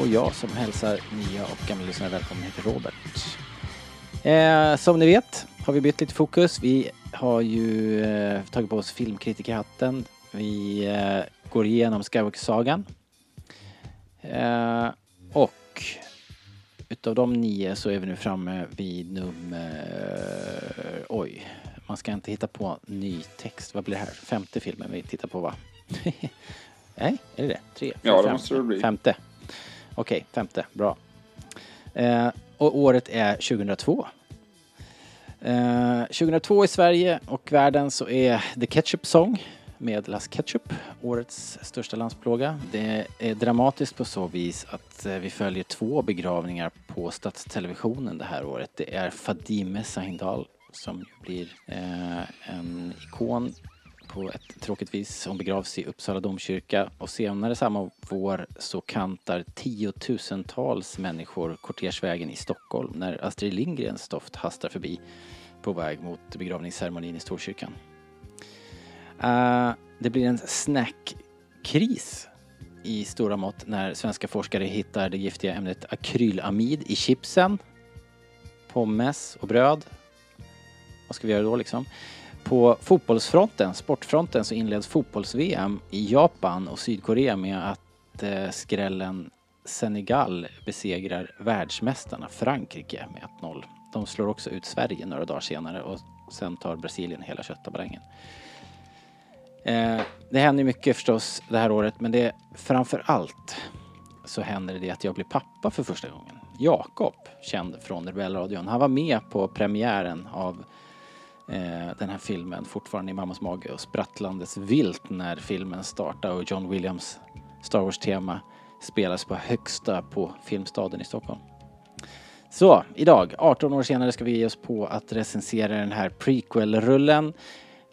Och jag som hälsar nya och gamla lyssnare välkommen heter Robert. Eh, som ni vet har vi bytt lite fokus. Vi har ju eh, tagit på oss filmkritikerhatten. Vi eh, går igenom Skywalker-sagan. Eh, och utav de nio så är vi nu framme vid nummer... oj, man ska inte hitta på ny text. Vad blir det här? Femte filmen vi tittar på va? Nej, är det det? Tre? Ja, det fem, måste det bli. Femte. Okej, femte. Bra. Eh, och året är 2002. Eh, 2002 i Sverige och världen så är The Ketchup Song med Las Ketchup årets största landsplåga. Det är dramatiskt på så vis att eh, vi följer två begravningar på Statstelevisionen det här året. Det är Fadime Sahindal som blir eh, en ikon på ett tråkigt vis. Hon begravs i Uppsala domkyrka och senare samma vår så kantar tiotusentals människor kortegevägen i Stockholm när Astrid Lindgrens stoft hastar förbi på väg mot begravningsceremonin i Storkyrkan. Uh, det blir en snackkris i stora mått när svenska forskare hittar det giftiga ämnet akrylamid i chipsen, pommes och bröd. Vad ska vi göra då liksom? På fotbollsfronten, sportfronten, så inleds fotbolls-VM i Japan och Sydkorea med att eh, skrällen Senegal besegrar världsmästarna Frankrike med 1-0. De slår också ut Sverige några dagar senare och sen tar Brasilien hela köttabalängen. Eh, det händer mycket förstås det här året men det framför allt så händer det att jag blir pappa för första gången. Jakob, känd från Rebellradion, han var med på premiären av Eh, den här filmen fortfarande i mammas mage och sprattlandes vilt när filmen startade och John Williams Star Wars-tema spelas på högsta på Filmstaden i Stockholm. Så, idag, 18 år senare, ska vi ge oss på att recensera den här prequel-rullen.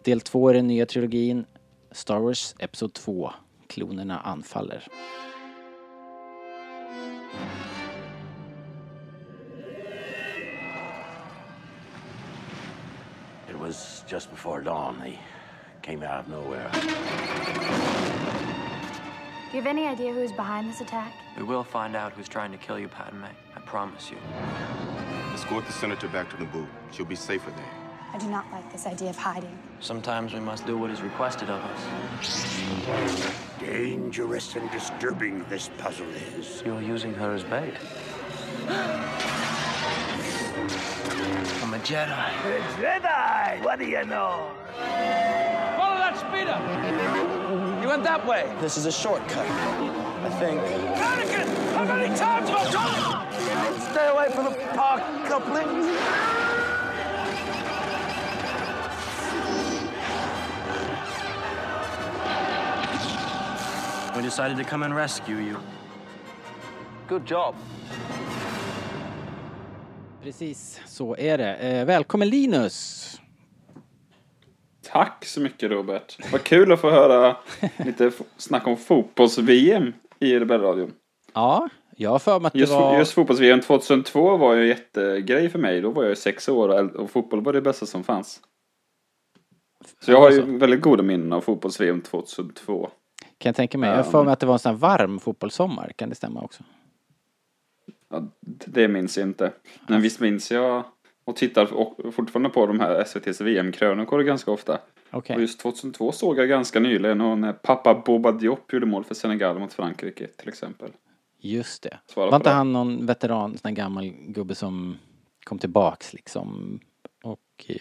Del 2 i den nya trilogin, Star Wars Episod 2, Klonerna anfaller. Was just before dawn. They came out of nowhere. Do you have any idea who's behind this attack? We will find out who's trying to kill you, Padme. I promise you. Escort the senator back to Naboo. She'll be safer there. I do not like this idea of hiding. Sometimes we must do what is requested of us. Dangerous and disturbing this puzzle is. You're using her as bait. I'm a Jedi. Jedi! What do you know? Follow that speeder! You went that way. This is a shortcut. I think. Anakin! How many times have I told you? Stay away from the park couplings. We decided to come and rescue you. Good job. Precis, så är det. Eh, välkommen Linus! Tack så mycket Robert. Vad kul att få höra lite snack om fotbolls-VM i Rebellradion. Ja, jag har för mig att det Just, var... just fotbolls-VM 2002 var ju en jättegrej för mig. Då var jag ju sex år och, fotboll var det bästa som fanns. Så jag har ju Alltså. väldigt goda minnen av fotbolls-VM 2002. Kan jag tänka mig. Jag har för mig att det var en sån här varm fotbollssommar. Kan det stämma också? Ja, det minns jag inte. Men visst minns jag och tittar fortfarande på de här SVTs VM-krönikor ganska ofta. Okej. Och just 2002 såg jag ganska nyligen och när pappa Boba Diop gjorde mål för Senegal mot Frankrike till exempel. Just det. Svara var inte det. han någon veteran, sån här gammal gubbe som kom tillbaks liksom och eh,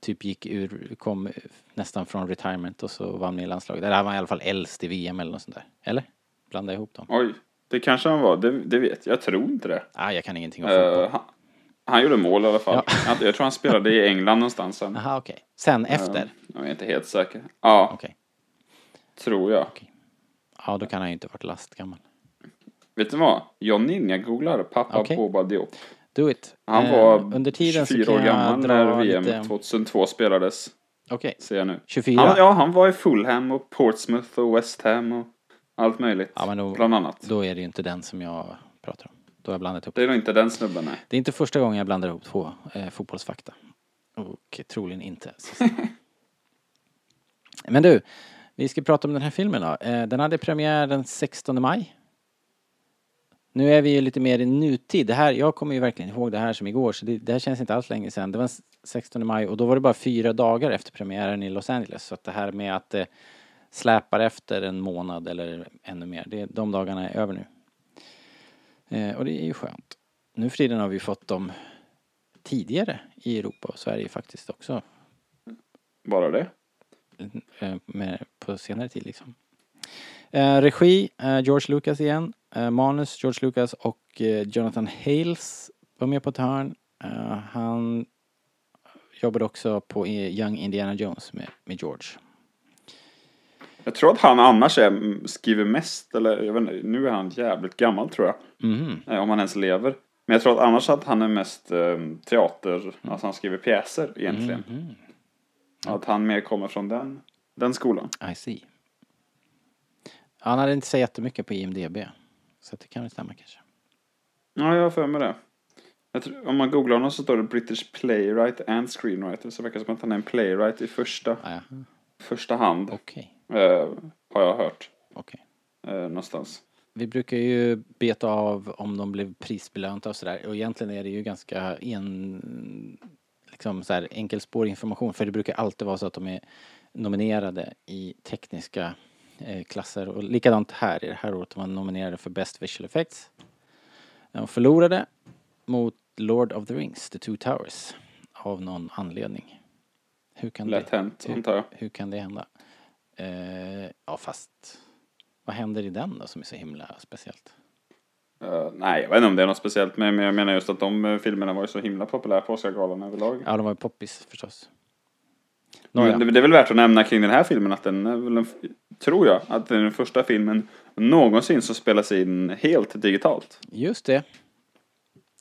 typ gick ur, kom nästan från retirement och så vann med i landslaget. Eller han var i alla fall äldst i VM eller något sånt där. Eller? Blanda ihop dem. Oj, det kanske han var. Det, det vet jag. Jag tror inte det. Ah, jag kan ingenting om fotboll. Eh, han, han gjorde mål i alla fall. Jag, jag tror han spelade i England någonstans sen. Aha, okej. Sen efter? Eh, jag är inte helt säker. Ja, Okej. tror jag. Ja, då kan han ju inte varit lastgammal. Vet du vad? John Ninja googlar pappa Okej. Boba Diop. Do it. Han Eh, var under tiden så 24 år gammal när VM lite- 2002 spelades. Okej, Ser jag nu. 24. Han, ja, han var i Fulham och Portsmouth och West Ham och allt möjligt. Ja, men då, Bland annat. då är det ju inte den som jag pratar om. Då har jag blandat ihop. Det är nog inte den snubben, nej. Det är inte första gången jag blandar ihop två eh, fotbollsfakta. Och troligen inte. Men du, vi ska prata om den här filmen då. Eh, den hade premiär den 16 maj. Nu är vi ju lite mer i nutid. Det här, jag kommer ju verkligen ihåg det här som igår, så det, det här känns inte alls länge sedan. Det var s- 16 maj och då var det bara fyra dagar efter premiären i Los Angeles. Så att det här med att det släpar efter en månad eller ännu mer, det, de dagarna är över nu. Eh, och det är ju skönt. Nu för tiden har vi fått dem tidigare i Europa och Sverige faktiskt också. Bara det. Eh, med, på senare tid liksom. Eh, regi, eh, George Lucas igen. Eh, manus, George Lucas och eh, Jonathan Hales var med på ett hörn. Eh, han jobbade också på Young Indiana Jones med, med George. Jag tror att han annars är, skriver mest, eller jag vet inte, nu är han jävligt gammal tror jag. Eh, Om han ens lever. Men jag tror att annars att han är mest eh, teater, alltså han skriver pjäser egentligen. Mhm. Att han mer kommer från den, den skolan. I see. Han hade inte så jättemycket på IMDB. Så det kan väl stämma kanske. Ja, jag har för mig det. Tror, om man googlar honom så står det British Playwright and Screenwriter. Så det verkar som att han är en playwright i första, första hand. okej. Eh, har jag hört. Okej. Eh, någonstans. Vi brukar ju beta av om de blev prisbelönta och sådär. Och egentligen är det ju ganska en, liksom så här enkelspårig information. För det brukar alltid vara så att de är nominerade i tekniska eh, klasser. Och likadant här i det här året. De var nominerade för Best Visual Effects. De förlorade mot Lord of the Rings, The Two Towers. Av någon anledning. Hur kan Lätt det, hänt, hur, antar jag. hur kan det hända? Eh, ja fast vad händer i den då som är så himla speciellt? Eh, nej, jag vet inte om det är något speciellt. Men men jag menar just att de eh, filmerna var ju så himla populära på Oscargalan överlag. Ja, de var ju poppis förstås. Men Nåja. det, det är väl värt att nämna kring den här filmen att den är väl en, tror jag, att det är den första filmen någonsin som spelas in helt digitalt. Just det.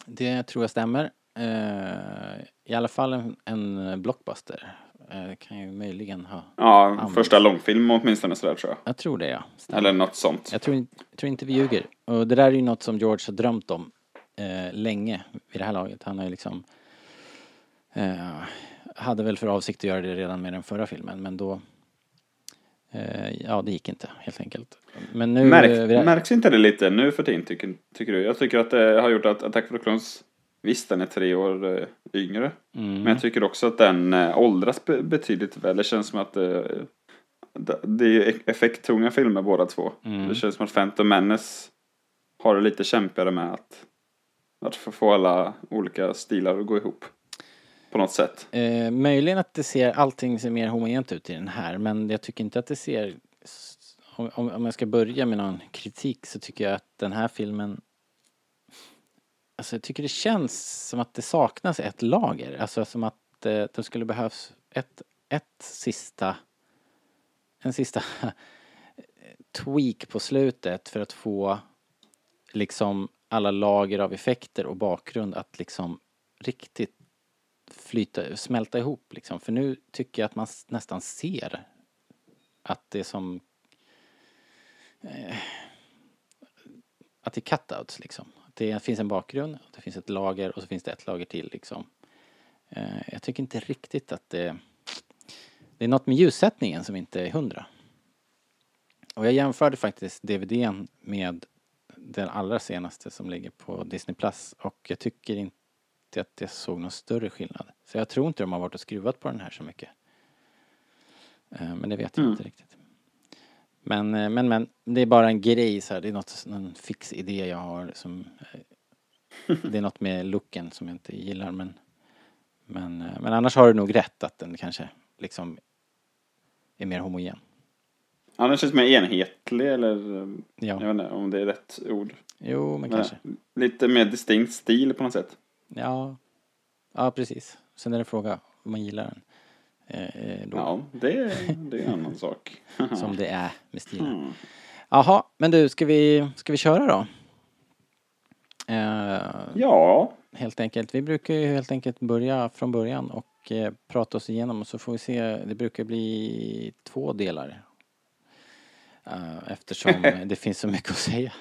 Det tror jag stämmer. Eh, I alla fall en, en blockbuster. Eh, Det kan ju möjligen ha... Ja, Används. första långfilm åtminstone sådär tror jag. Jag tror det ja. Stämmer. Eller något sånt. Jag tror, jag tror inte vi ljuger. Och det där är ju något som George har drömt om eh, länge vid det här laget. Han har ju liksom eh, hade väl för avsikt att göra det redan med den förra filmen men då eh, ja det gick inte helt enkelt. Men nu... Märk, eh, det- Märks inte det lite nu för tiden tycker, tycker du? Jag tycker att det har gjort att Attack of the Clones, visst den är tre år eh, yngre. Mm. Men jag tycker också att den eh, åldras be- betydligt väl. Det känns som att eh, det, är ju effekttunga filmer båda två. Mm. Det känns som att Phantom Menace har det lite kämpigare med att, att få- alla olika stilar att gå ihop. På något sätt. Eh, möjligen att det ser, allting ser mer homogent ut i den här men jag tycker inte att det ser om om jag ska börja med någon kritik så tycker jag att den här filmen Alltså jag tycker det känns som att det saknas ett lager. Alltså som att eh, det skulle behövas ett, ett sista en sista tweak på slutet för att få liksom alla lager av effekter och bakgrund att liksom riktigt flyta, smälta ihop liksom. För nu tycker jag att man nästan ser att det är som eh, att det är cutouts liksom. Det finns en bakgrund, det finns ett lager och så finns det ett lager till liksom. Eh, jag tycker inte riktigt att det det är något med ljussättningen som inte är hundra. Och jag jämförde faktiskt DVDn med den allra senaste som ligger på Disney Plus och jag tycker inte att jag såg någon större skillnad. Så jag tror inte de har varit och skruvat på den här så mycket. Eh, Men det vet jag Mm. inte riktigt. Men, eh, men, men, det är bara en grej så här. Det är något, någon fix idé jag har som... eh, Det är något med looken som jag inte gillar men... Men, eh, men annars har du nog rätt att den kanske liksom är mer homogen. Ja, den känns mer enhetlig eller Ja. jag vet inte om det är rätt ord. Jo, men Men, kanske. lite mer distinkt stil på något sätt. Ja. Ja, precis. Sen är det fråga om man gillar den. Eh, då. Ja, det, är- det är en annan sak. Som det är med stilen. Mm. Jaha, men du, ska vi, ska vi köra då? Eh, Ja, helt enkelt. Vi brukar ju helt enkelt börja från början och eh, prata oss igenom och så får vi se. Det brukar bli två delar. Eftersom det finns så mycket att säga.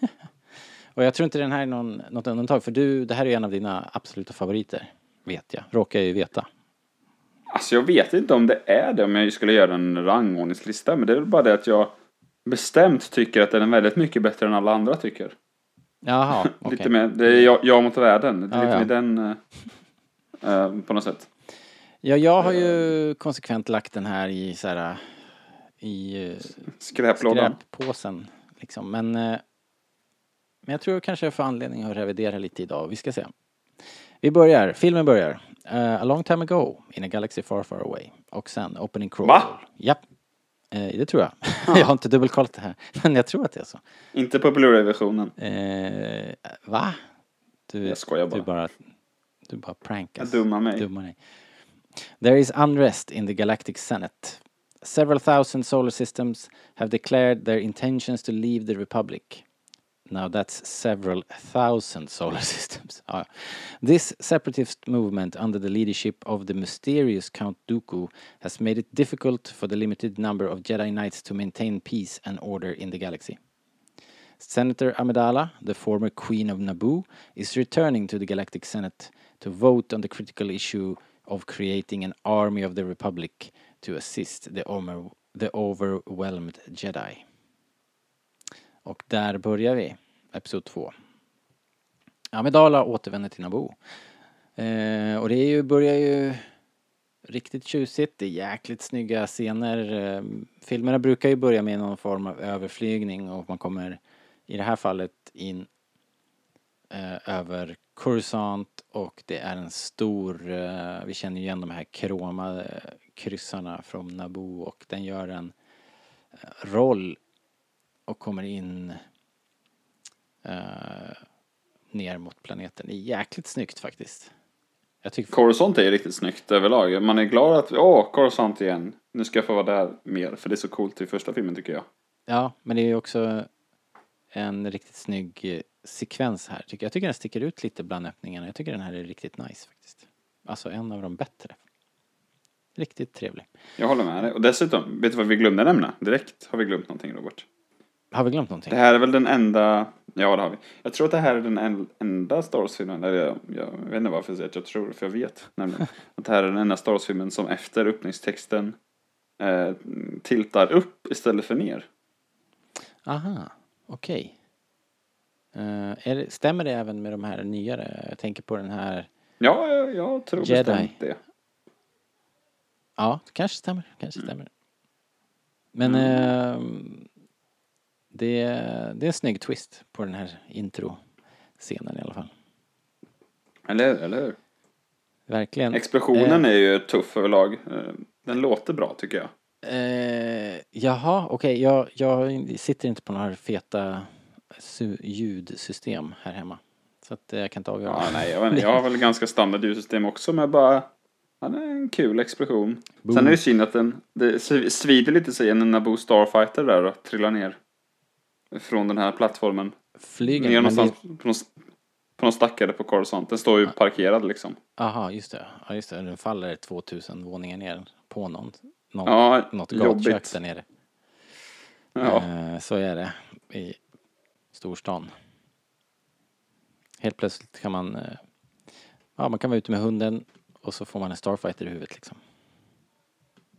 och jag tror inte den här är någon, något undantag för du, det här är en av dina absoluta favoriter. Vet jag, råkar jag ju veta. Alltså jag vet inte om det är det om jag skulle göra en rangordningslista. Men det är väl bara det att jag bestämt tycker att den är väldigt mycket bättre än alla andra tycker. Jaha, okej. Lite mer, det är jag, jag mot världen. Det är Ja, lite ja. med den eh, eh, på något sätt. Ja, jag har ju konsekvent lagt den här i så här i eh, Skräplådan. skräppåsen liksom. Men, eh, men jag tror kanske jag får anledning att revidera lite idag. Vi ska se. Vi börjar, filmen börjar. Eh, a long time ago in a galaxy far far away. Och sen opening crawl. Va? Japp. Eh, det tror jag. jag har inte dubbelkollat det här. Men jag tror att det är så. Inte på Blu-ray-versionen. Eh, va? Du, Jag skojar bara. Du bara, du bara prankas. Jag dummar mig. Dummar dig. There is unrest in the galactic senate. Several thousand solar systems have declared their intentions to leave the republic. Now that's several thousand solar systems. Ja. This separatist movement under the leadership of the mysterious Count Dooku has made it difficult for the limited number of Jedi Knights to maintain peace and order in the galaxy. Senator Amidala, the former Queen of Naboo, is returning to the Galactic Senate to vote on the critical issue of creating an army of the Republic to assist the, omer- the overwhelmed Jedi. Och där börjar vi, Episod 2. Amidala återvänder till Naboo. Eh, och det är ju, börjar ju riktigt tjusigt. Det är jäkligt snygga scener. Eh, filmerna brukar ju börja med någon form av överflygning och man kommer i det här fallet in eh, över Coruscant och det är en stor, eh, vi känner ju igen de här kromade kryssarna från Naboo och den gör en eh, roll och kommer in eh, ner mot planeten. Det är jäkligt snyggt faktiskt. Jag tycker Coruscant är ju riktigt snyggt överlag. Man är glad att, åh, Coruscant igen. Nu ska jag få vara där mer, för det är så coolt i första filmen tycker jag. Ja, men det är ju också en riktigt snygg eh, sekvens här. Tycker jag. jag tycker den sticker ut lite bland öppningarna. Jag tycker den här är riktigt nice faktiskt. Alltså en av de bättre. Riktigt trevlig. Jag håller med dig. Och dessutom, vet du vad vi glömde nämna? Direkt har vi glömt någonting, Robert. Har vi glömt någonting? Det här är väl den enda, ja det har vi. Jag tror att det här är den en- enda Star Wars-filmen, eller jag, jag vet inte varför jag säger att jag tror, för jag vet nämligen. att det här är den enda Star Wars-filmen som efter öppningstexten eh, tiltar upp istället för ner. Aha, okej. Eh, är det, stämmer det även med de här nyare? Jag tänker på den här... Ja, jag, jag tror Jedi. bestämt det. Ja, det kanske stämmer. Kanske stämmer. Men Mm. ehm, det, det är en snygg twist på den här intro-scenen i alla fall. Eller, eller hur? Verkligen. Explosionen Eh. är ju tuff överlag. Eh, Den låter bra tycker jag. Eh, jaha, okej. Jag, jag sitter inte på några feta ljudsystem här hemma. Så att eh, jag kan inte avgöra. Ja, nej, jag, inte, jag har väl ganska standard ljudsystem också, men bara... Ja, det är en kul explosion. Boom. Sen är det synd att den... Det sv- svider lite sig när Naboo Starfighter där och trillar ner. Från den här plattformen. Flyger ner någonstans det, på, någon, på någon stackare på Coruscant. Den står ju parkerad liksom. Aha, just det. Ja, just det. Den faller 2000 våningar ner på någon, någon, Ja, något gatkök jobbigt. där nere. Ja. Eh, så är det i storstan. Helt plötsligt kan man, eh, ja man kan vara ute med hunden och så får man en Starfighter i huvudet liksom.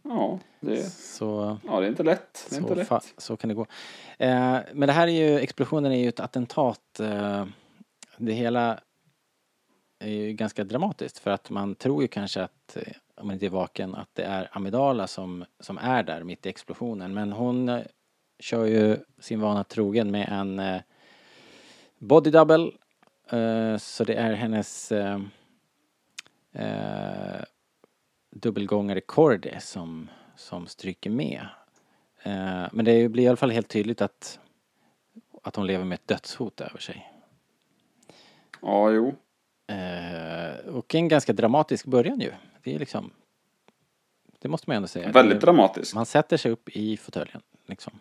Ja, det, Så, ja, det är inte lätt. Det är inte lätt. så kan det gå. Eh, men det här är ju, explosionen är ju ett attentat. Eh, det hela är ju ganska dramatiskt för att man tror ju kanske att, eh, om man inte är vaken, att det är Amidala som, som är där mitt i explosionen. Men hon eh, kör ju sin vana trogen med en eh, body double. Eh, så det är hennes eh, eh, dubbelgångare Cordy som, som stryker med. Eh, men det blir i alla fall helt tydligt att, att hon lever med ett dödshot över sig. Ja, jo. Eh, och en ganska dramatisk början ju. Det är liksom... Det måste man ju ändå säga. Väldigt dramatiskt. Man sätter sig upp i fåtöljen liksom.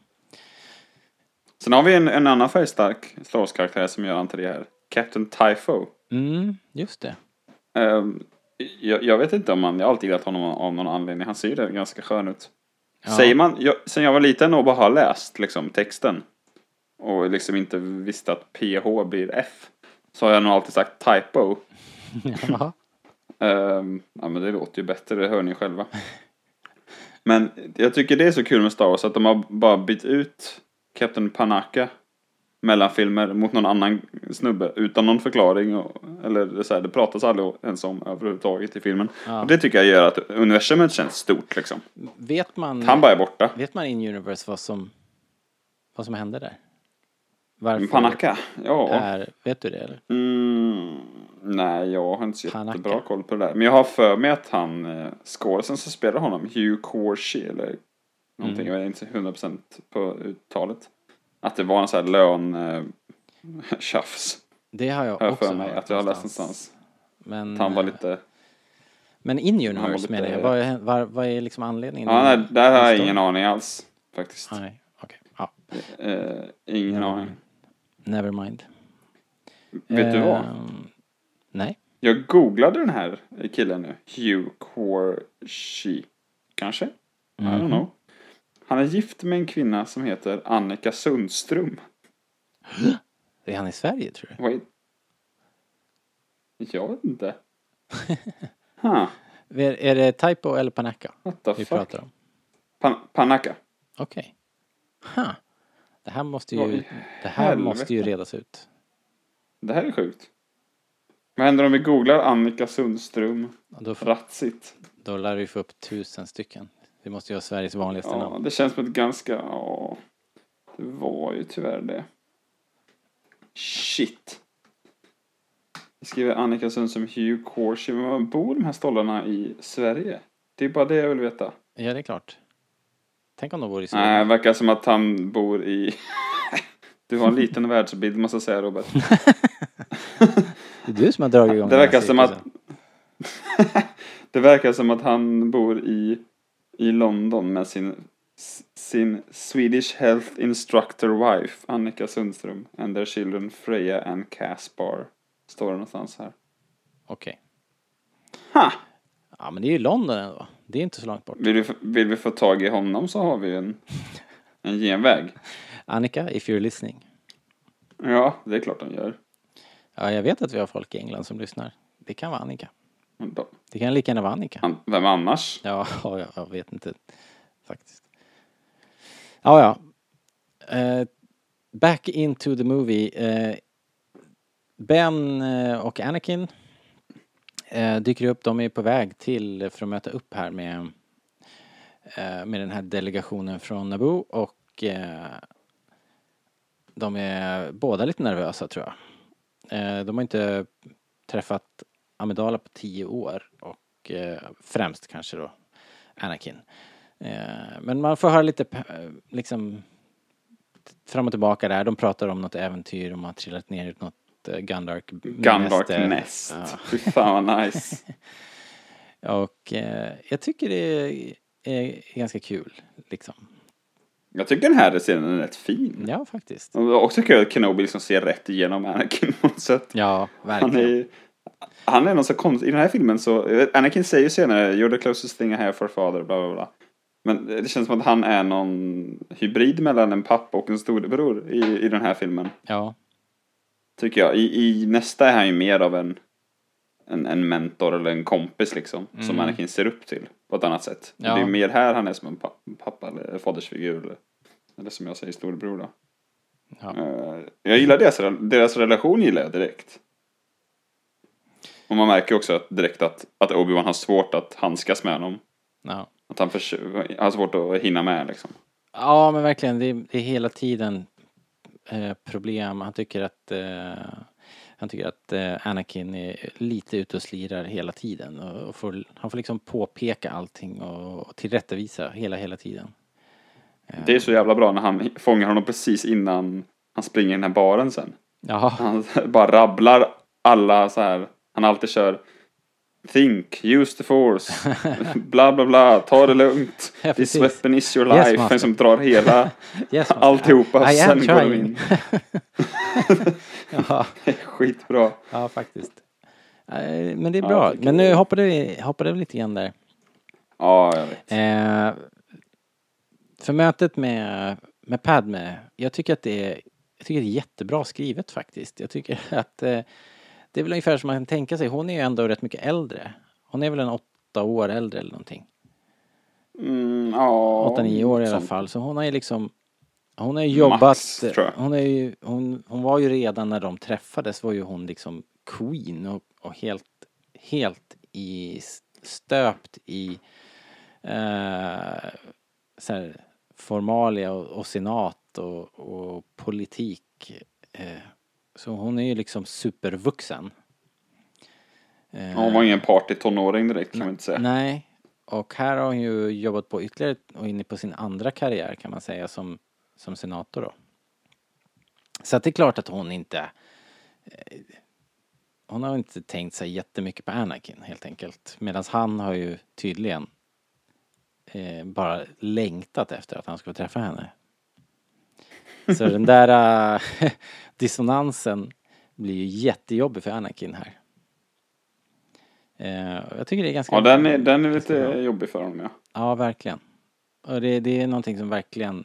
Sen har vi en, en annan färgstark Star Wars-karaktär som gör entré här. Captain Typho. Mm, just det. Ehm, jag, jag vet inte om man, jag har alltid gillat honom av någon anledning. Han ser ju där ganska skön ut. Ja. Säger man, jag, sen jag var liten och bara har läst liksom texten och liksom inte visste att PH blir F så har jag nog alltid sagt typo. Ja. Ehm, ja men det låter ju bättre, det hör ni själva. Men jag tycker det är så kul med Star Wars att de har bara bytt ut Captain Panaka mellan filmer mot någon annan snubbe utan någon förklaring. Och, eller det, så här, det pratas aldrig ens om överhuvudtaget i filmen. Ja. Och det tycker jag gör att universumet känns stort liksom. Vet man, Han bara är borta. vet man in universe vad som, vad som hände där? Varför Panaka? Ja. är, vet du det eller? Mm, nej, jag har inte så Panaka. jättebra koll på det där. Men jag har för mig att han, eh, skådisen som spelar honom, Hugh Corsi eller någonting, Mm. jag är inte 100% på uttalet. Att det var en sån här lön eh, tjafs. Det har jag också för mig hört att jag har läst någonstans. Men, Att han var eh, lite... men in universe lite- menar jag. Vad är, var, vad är liksom anledningen? Ja, nej, där har jag ingen aning alls. Faktiskt. Nej, okej. Ja, Eh, ingen aning. never mind. Vet du vad? Ehm, Nej. Jag googlade den här killen nu. Hugh Corsi. Kanske? I don't Mhm. know. Han är gift med en kvinna som heter Annika Sundström. Är han i Sverige tror du? Är... Jag vet inte. Huh, Är, det Typo eller Panaka what the vi fuck? pratar om? Pan- Panaka. Okej. Huh. Det här måste ju, i det här helvete? måste ju redas ut. Det här är sjukt. Vad händer om vi googlar Annika Sundström Då, får- Ratsit? då lär vi få upp tusen stycken. Det måste ju vara Sveriges vanligaste Ja, namn. det känns som ett ganska... Ja, det var ju tyvärr det. Shit. Jag skriver Annika Sundström Hugh Corsi. Men var bor de här stollarna i Sverige? Det är bara det jag vill veta. Ja, det är klart. Tänk om de bor i Nej, Sverige. det verkar som att han bor i... du har en liten världsbild måste jag säga Robert. Det är du som har dragit igång Det verkar som att... det verkar som att han bor i, i London med sin, sin Swedish Health Instructor Wife Annika Sundström and their children Freja and Caspar. Står det någonstans här. Okej. Ha! Ja, men det är ju London ändå. Det är inte så långt bort. Vill vi, vill vi få tag i honom så har vi en, en genväg. Annika, if you're listening. Ja, det är klart han gör. Ja, jag vet att vi har folk i England som lyssnar. Det kan vara Annika. Det kan lika gärna vara Annika. Vem annars? Ja, ja, jag, vet inte faktiskt. Ja, ja. Eh, back into the movie. Eh, ben eh, och Anakin eh, dyker upp. De är på väg till för att möta upp här med, med den här delegationen från Naboo och de är båda lite nervösa tror jag. De har inte träffat Amidala på tio år och eh, främst kanske då Anakin. Eh, men man får höra lite pe- liksom fram och tillbaka där. De pratar om något äventyr, de har trillat ner i något eh, Gundark Gundark. Nest. Ja. Fy fan vad nice. Och eh, jag tycker det är, är ganska kul liksom. Jag tycker den här scenen är rätt fin. Ja, faktiskt. Och det var också kul att Kenobi liksom ser rätt igenom Anakin på något sätt. Ja, Han verkligen. är, han är någon så konstig, i den här filmen så, Anakin säger ju senare You're the closest thing I have for father, bla bla bla. Men det känns som att han är någon hybrid mellan en pappa och en storebror i, i den här filmen. Ja, Tycker jag. I, i nästa är han ju mer av en, en, en mentor eller en kompis liksom. Som Mm. Anakin ser upp till på ett annat sätt. Ja. Det är mer här han är som en pa- pappa eller fadersfigur. Eller, eller som jag säger storebror då. ja. Eh, jag gillar deras, deras relation gillar jag direkt. Och man märker också att direkt att, att Obi-Wan har svårt att handskas med honom. ja. Att han har svårt att hinna med liksom. Ja, men verkligen. Det är, det är hela tiden eh, problem. Han tycker att eh, han tycker att eh, Anakin är lite ute och slirar hela tiden. Och, och får, han får liksom påpeka allting och, och tillrättavisa hela, hela tiden. Det är så jävla bra när han fångar honom precis innan han springer i den här baren sen. Ja, Han bara rabblar alla så här. Han alltid kör Think, use the force, bla bla bla, ta det lugnt. Ja, This weapon is your Yes, life. master. som drar hela Yes, alltihopa. I sen am går de in. ja, Skitbra. ja, faktiskt. Men det är Ja, bra. tycker Men nu hoppade vi, hoppade vi lite grann där. Ja, jag vet. Eh, för mötet med, med Padme, jag tycker att det är, jag tycker det är jättebra skrivet faktiskt. Jag tycker att eh, det är väl ungefär som man kan tänka sig. Hon är ju ändå rätt mycket äldre. Hon är väl en åtta år äldre eller någonting. Mm, ja, Åtta, nio år i alla fall. Så hon har ju liksom hon har ju jobbat, Max, hon, är ju, hon, hon var ju redan när de träffades var ju hon liksom queen och, och helt, helt i, stöpt i eh, så här, formalia och, och senat och, och politik. Eh, så hon är ju liksom supervuxen. Hon var ingen partytonåring direkt kan man inte säga. Nej, och här har hon ju jobbat på ytterligare och inne på sin andra karriär kan man säga som, som senator då. Så att det är klart att hon inte eh, hon har inte tänkt sig jättemycket på Anakin helt enkelt. Medan han har ju tydligen eh, bara längtat efter att han skulle träffa henne. Så den där eh, dissonansen blir ju jättejobbig för Anakin här. Och jag tycker det är ganska... Ja, den är, den är lite bra. jobbig för honom ja. Ja, verkligen. Och det, det är någonting som verkligen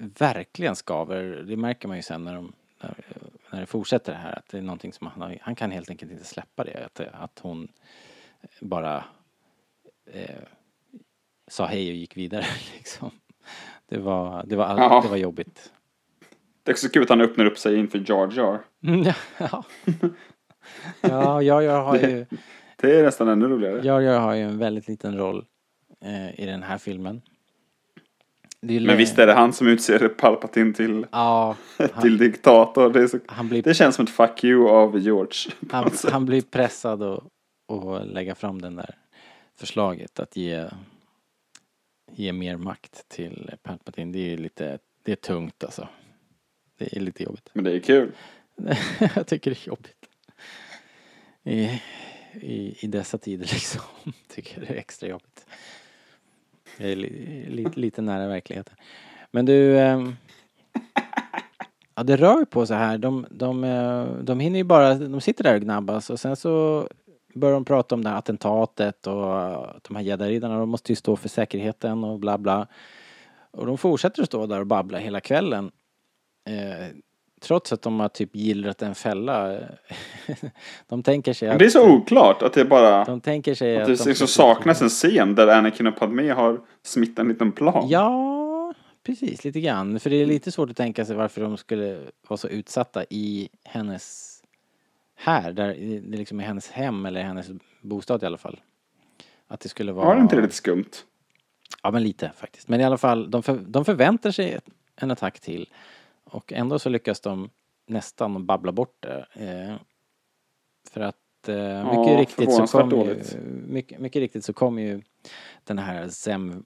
verkligen skaver. Det märker man ju sen när, de, när, när det fortsätter det här att det är någonting som han, han kan helt enkelt inte släppa det. Att, att hon bara eh, sa hej och gick vidare liksom. Det var, det var, all, Ja. det var jobbigt. Det är också kul att han öppnar upp sig inför Jar Jar. Mm, ja. ja, jag, jag har ju Det är nästan ännu roligare. Jar Jar har ju en väldigt liten roll eh, i den här filmen. Det Men visst är det han som utser Palpatine till, Ja, han, till diktator. Det, så, blir, det känns som ett fuck you av George. han, sätt. han blir pressad och lägga fram den där förslaget att ge, ge mer makt till Palpatine. Det är ju lite, det är tungt alltså. Det är lite jobbigt. Men det är kul. jag tycker det är jobbigt. I, i, i dessa tider liksom. Tycker jag det är extra jobbigt. Jag är li, li, lite nära verkligheten. Men du. ehm, ja, det rör på så här. De, de, eh, de hinner ju bara, de sitter där och gnabbas och sen så börjar de prata om det här attentatet och de här gäddaridarna, de måste ju stå för säkerheten och bla bla. Och de fortsätter att stå där och babbla hela kvällen. Eh, trots att de har typ gillrat en fälla. de tänker sig Men att... det är så oklart att det bara... De tänker sig Att att... det de liksom saknas en scen där Anakin och Padmé har smittat en liten plan. Ja, precis, lite grann. För det är lite svårt att tänka sig varför de skulle vara så utsatta i hennes... Här, där det liksom är hennes hem eller hennes bostad i alla fall. Att det skulle vara... Var det inte det lite skumt? Ja, men lite faktiskt. Men i alla fall, de, för, de förväntar sig en attack till. Och ändå så lyckas de nästan babbla bort det. Eh, för att eh, mycket, riktigt så kom ju, mycket, mycket riktigt så kom ju den här Zem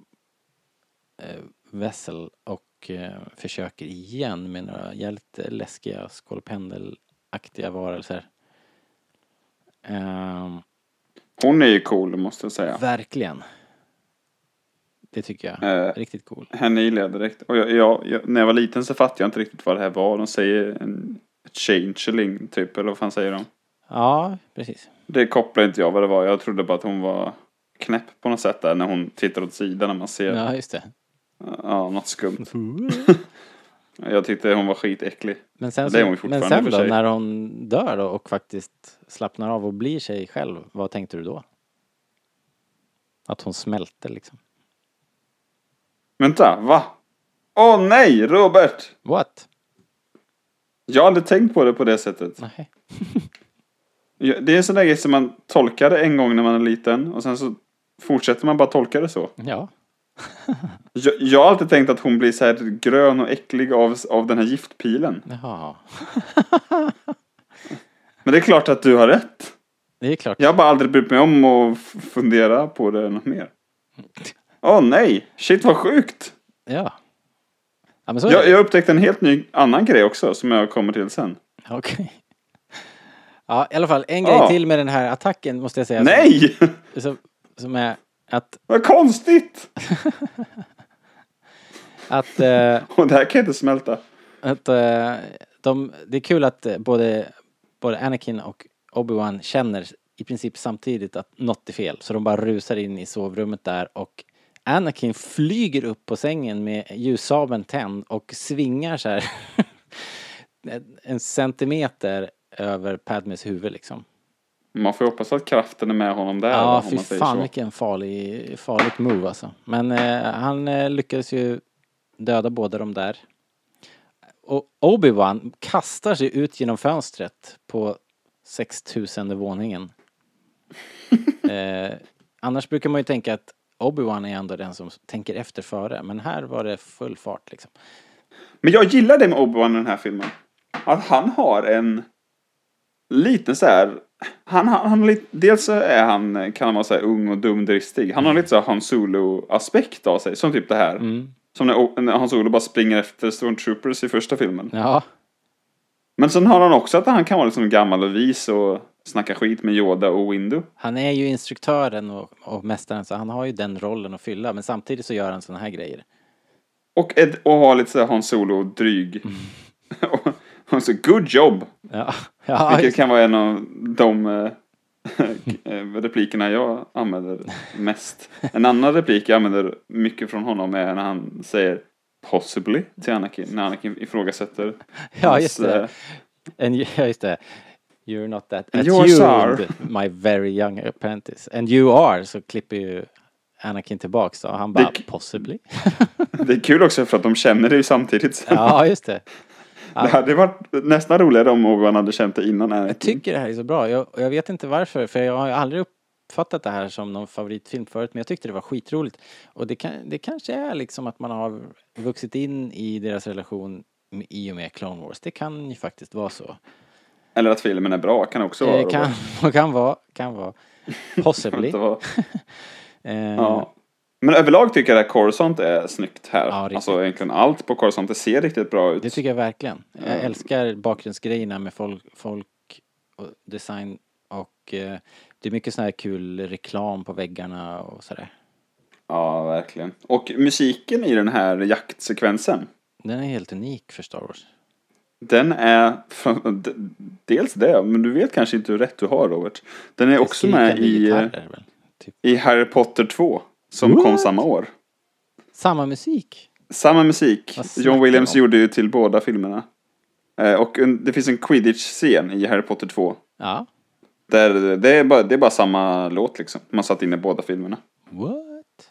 eh, Vessel och eh, försöker igen med några jävligt läskiga skolpendelaktiga varelser. Ehm, Hon är ju cool måste jag säga. Verkligen. Det tycker jag. Eh, Riktigt cool. Henne gillar jag direkt. Och jag, jag, jag, när jag var liten så fattade jag inte riktigt vad det här var. De säger en changeling typ, eller vad fan säger de? Ja, precis. Det kopplade inte jag vad det var. Jag trodde bara att hon var knäpp på något sätt där när hon tittar åt sidan när man ser Ja, just det. ja, något skumt. Jag tyckte hon var skitäcklig. Men sen, Det är hon men sen då, när hon dör då och faktiskt slappnar av och blir sig själv, vad tänkte du då? Att hon smälte liksom? Vänta, va? Åh nej, Robert! What? Jag har aldrig tänkt på det på det sättet. Nej. Det är en sån där grej som man tolkar det en gång när man är liten och sen så fortsätter man bara tolka det så. Ja. Jag, jag har alltid tänkt att hon blir så här grön och äcklig av, av den här giftpilen. Jaha. Men det är klart att du har rätt. Det är klart. Jag har bara aldrig brytt mig om att fundera på det något mer. Åh nej, shit vad sjukt. Ja. Ja, Jag, jag upptäckte en helt ny annan grej också som jag kommer till sen. Okej. Ja, i alla fall en grej till med den här attacken måste jag säga. Nej! Som, som är att, Vad konstigt! att, eh, Och det här kan jag inte smälta. att eh, de, det är kul att eh, både, både Anakin och Obi-Wan känner i princip samtidigt att något är fel. Så de bara rusar in i sovrummet där och Anakin flyger upp på sängen med ljussabeln tänd och svingar så här en centimeter över Padmes huvud liksom. Man får hoppas att kraften är med honom där. Ja, fy fan så. vilken farlig, farligt move alltså. Men eh, han eh, lyckades ju döda båda de där. Och Obi-Wan kastar sig ut genom fönstret på 6000 våningen. eh, annars brukar man ju tänka att Obi-Wan är ändå den som tänker efter före. Men här var det full fart liksom. Men jag gillar det med Obi-Wan i den här filmen. Att han har en liten så här. Han, han, han lite, dels är han, kan han vara så ung och dumdristig. Han har lite så här Han Solo-aspekt av sig. Som typ det här. Mm. Som när, när Han Solo bara springer efter Stormtroopers i första filmen. Ja, Men sen har han också att han kan vara liksom gammal och vis och snacka skit med Yoda och Windu. han är ju instruktören och, och mästaren så han har ju den rollen att fylla. Men samtidigt så gör han såna här grejer. Och, och har lite så här Han Solo-dryg. Mm. och, och så good job! Ja, ja Vilket just- kan vara en av de eh, eh, replikerna jag använder mest. En annan replik jag använder mycket från honom är när han säger possibly till Anakin. När Anakin ifrågasätter. Ja, hans, just det. eh, And ja, just det. You're not that attuned, my very young apprentice. And you are, så klipper ju Anakin tillbaks då. Han bara, Det- possibly? Det är kul också för att de känner det ju samtidigt. ja, just det. Det hade varit nästan roligare om Obi-Wan hade känt det innan. Jag tycker det här är så bra. Jag, jag vet inte varför, för jag har ju aldrig uppfattat det här som någon favoritfilm förut, men jag tyckte det var skitroligt. Och det, kan, det kanske är liksom att man har vuxit in i deras relation i och med Clone Wars. Det kan ju faktiskt vara så. Eller att filmen är bra kan också vara. Det kan, kan vara, kan vara. Possibly. Eh, Ja. Men överlag tycker jag att Coruscant är snyggt här. Ja, alltså egentligen allt på Coruscant det ser riktigt bra ut. Det tycker jag verkligen. Jag Ja. älskar bakgrundsgrejerna med folk, folk och design och eh, det är mycket sån här kul reklam på väggarna och sådär. Ja, verkligen. Och musiken i den här jaktsekvensen. Den är helt unik för Star Wars. Den är, dels det, men du vet kanske inte hur rätt du har Robert. Den är också med i, gitarrer? Typ. i Harry Potter 2. Som kom What? samma år. Samma musik. Samma musik. John Williams om? gjorde ju till båda filmerna. Eh, Och en, det finns en quidditch-scen i Harry Potter 2. Ja. Där det är, bara, det är bara samma låt liksom. Man satt in i båda filmerna. What?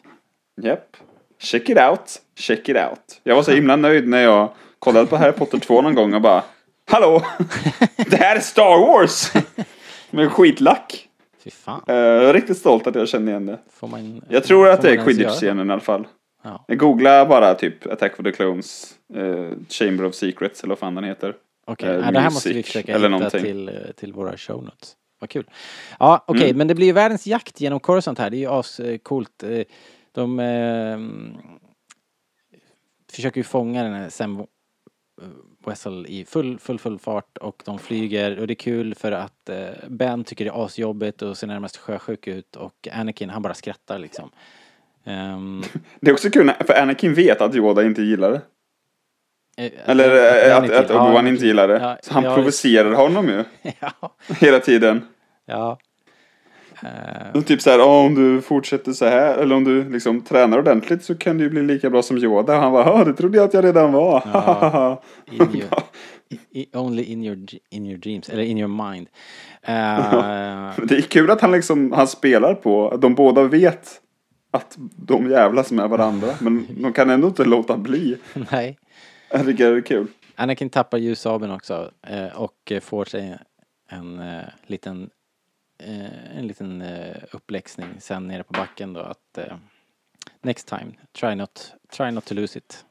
Japp. Check it out. Check it out. Jag var så himla nöjd när jag kollade på Harry Potter 2 någon gång och bara Hallå! Det här är Star Wars! Med skitlack. Fy fan. Eh, Jag är riktigt stolt att jag känner igen det. Får man, Jag tror att det är Quidditch-scenen i alla fall. Ja. Jag googlar bara typ Attack of the Clones, eh, Chamber of Secrets eller vad fan den heter. Okej, eh, ja, det här måste vi försöka hitta någonting. till, eh, till våra show notes. Vad kul. Ja, okej, Mm. men det blir ju världens jakt genom Coruscant här. Det är ju ascoolt. Eh, De eh, försöker ju fånga den här Sam eh, Wessel i full, full, full fart och de flyger och det är kul för att eh, Ben tycker det är asjobbigt och ser närmast sjösjuk ut och Anakin han bara skrattar liksom. Ehm, Det är också kul för Anakin vet att Yoda inte gillar det. eh, Eller eh, att, att Ja, Obi-Wan inte gillar det. Så han provocerar honom ju. Hela tiden. ja. Och typ så här, "Ja, om du fortsätter så här, eller om du liksom tränar ordentligt så kan du ju bli lika bra som Yoda. Han bara, det trodde jag att jag redan var. Ja. in your, i, only in your, in your dreams, eller in your mind. Men det är kul att han liksom, han spelar på, de båda vet att de jävlas med varandra. Men de kan ändå inte låta bli. nej. Jag tycker det är kul. Anakin tappar ljussabeln också eh, och får sig en liten eh, en liten eh, uppläxning sen nere på backen då att eh, next time, try not, try not to lose it.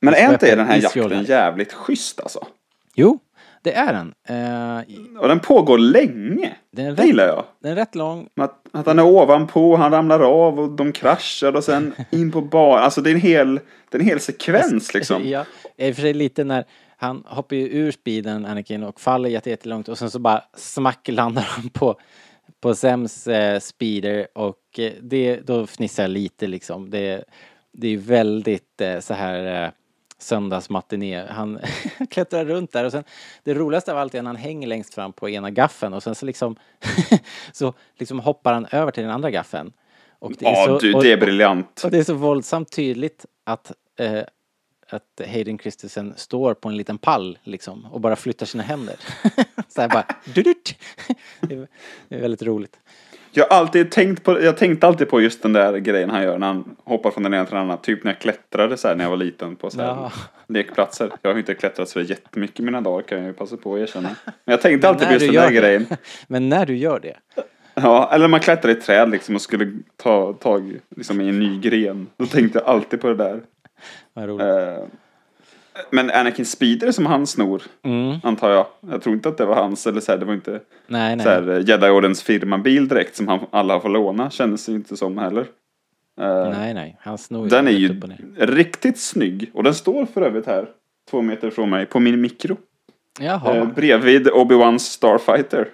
Men är inte den här jakten jävligt schysst alltså? Jo, det är den. Eh, Och den pågår länge. den, är Det rätt, gillar jag. den är rätt lång. Att, att han är ovanpå, han ramlar av och de kraschar och sen in på bar. Alltså det är en hel, det är en hel sekvens liksom. Ja, i och för sig lite när han hoppar ju ur speeden, Anakin, och faller jätte- jättelångt och sen så bara smack landar han på, på Sems eh, speeder och eh, det, då fnissar jag lite liksom. Det, det är väldigt eh, så här eh, söndagsmatiné. Han klättrar runt där och sen det roligaste av allt är när han hänger längst fram på ena gaffen och sen så liksom så liksom hoppar han över till den andra gaffen. Och det är Ja, så, du, och- det är briljant. och det är så våldsamt tydligt att, eh, att Hayden Christensen står på en liten pall liksom och bara flyttar sina händer. så här bara dudut. det, är, det är väldigt roligt. Jag har alltid tänkt på, jag tänkte alltid på just den där grejen han gör när han hoppar från den ena till den andra. Typ när jag klättrade så här när jag var liten på så här Ja. lekplatser. Jag har inte klättrat så jättemycket i mina dagar kan jag ju passa på att erkänna. Men jag tänkte alltid på när just den där det. grejen. Men när du gör det. Ja, eller man klättrar i träd liksom och skulle ta tag liksom, i en ny gren. Då tänkte jag alltid på det där. Vad roligt. Eh, men Anakin Speeder som han snor, Mm. antar jag. Jag tror inte att det var hans, eller så här, det var inte Nej, nej. så här, eh, Jedi-ordens firmabil direkt som han, alla får låna. Kändes det inte som heller. Eh, nej, nej. Han snor Den är ju riktigt snygg. Och den står för övrigt här, två meter från mig, på min mikro. Jaha, Eh, bredvid Obi-Wans Starfighter.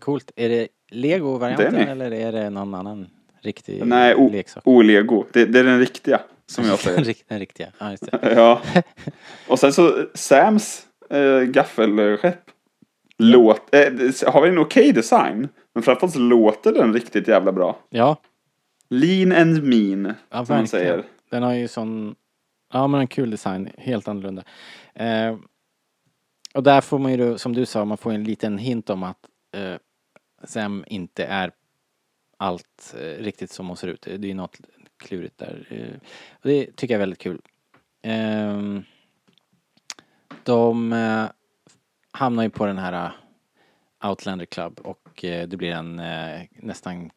coolt. Är det Lego-varianten eller är det någon annan riktig Nej, o- leksak? o-lego. Det, det är den riktiga, som jag säger. den, rikt- den riktiga. Ja, just det. Ja. Och sen så Sams äh, gaffelskepp. Låt, eh, har vi en okej design. Men framförallt så låter den riktigt jävla bra. Ja, Lean and mean. Ja, som man säger. Den har ju sån, ja men en kul design, helt annorlunda. Eh, och där får man ju som du sa, man får en liten hint om att eh, Sam inte är allt eh, riktigt som hon ser ut. Det är ju något klurigt där. Eh, och det tycker jag är väldigt kul. Eh, de eh, hamnar ju på den här eh, Outlander Club och det blir en nästan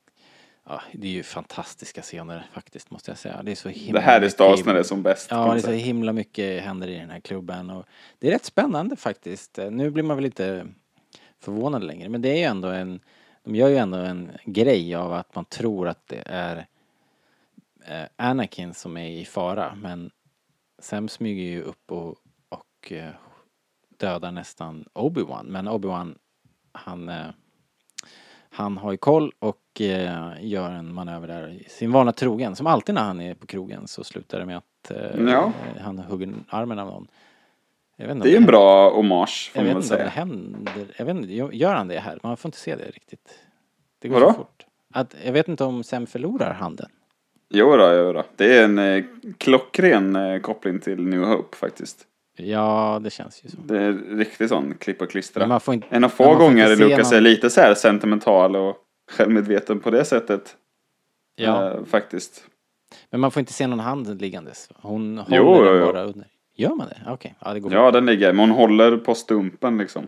Ja, det är ju fantastiska scener faktiskt måste jag säga. Det är så himla Det här är mycket- när det är som bäst. Ja, det är så himla mycket händer i den här klubben och det är rätt spännande faktiskt. Nu blir man väl inte förvånad längre, men det är ju ändå en, de gör ju ändå en grej av att man tror att det är Anakin som är i fara, men Sam smyger ju upp och, och eh, dödar nästan Obi-Wan, men Obi-Wan han eh, han har ju koll och eh, gör en manöver där sin vana trogen. Som alltid när han är på krogen så slutar det med att eh, Ja. han hugger armen av någon. Det är ju en bra hommage, får Jag man vet väl inte om det säga. händer. Jag vet inte, gör han det här? Man får inte se det riktigt. Det går Vadå? så fort. Att, jag vet inte om Sam förlorar handen. Jo då, jo då. Det är en eh, klockren eh, koppling till New Hope faktiskt. Ja, det känns ju så. Det är riktigt sån klipp och klistra. Men man får inte, En av men få man får gånger inte se Lukas någon- är lite så här sentimental och självmedveten på det sättet. Ja, Eh, faktiskt. men man får inte se någon hand liggandes. Hon håller Jo, jo, den jo. bara under. Gör man det? Okej, ja det går Ja, den ligger. Men hon håller på stumpen liksom.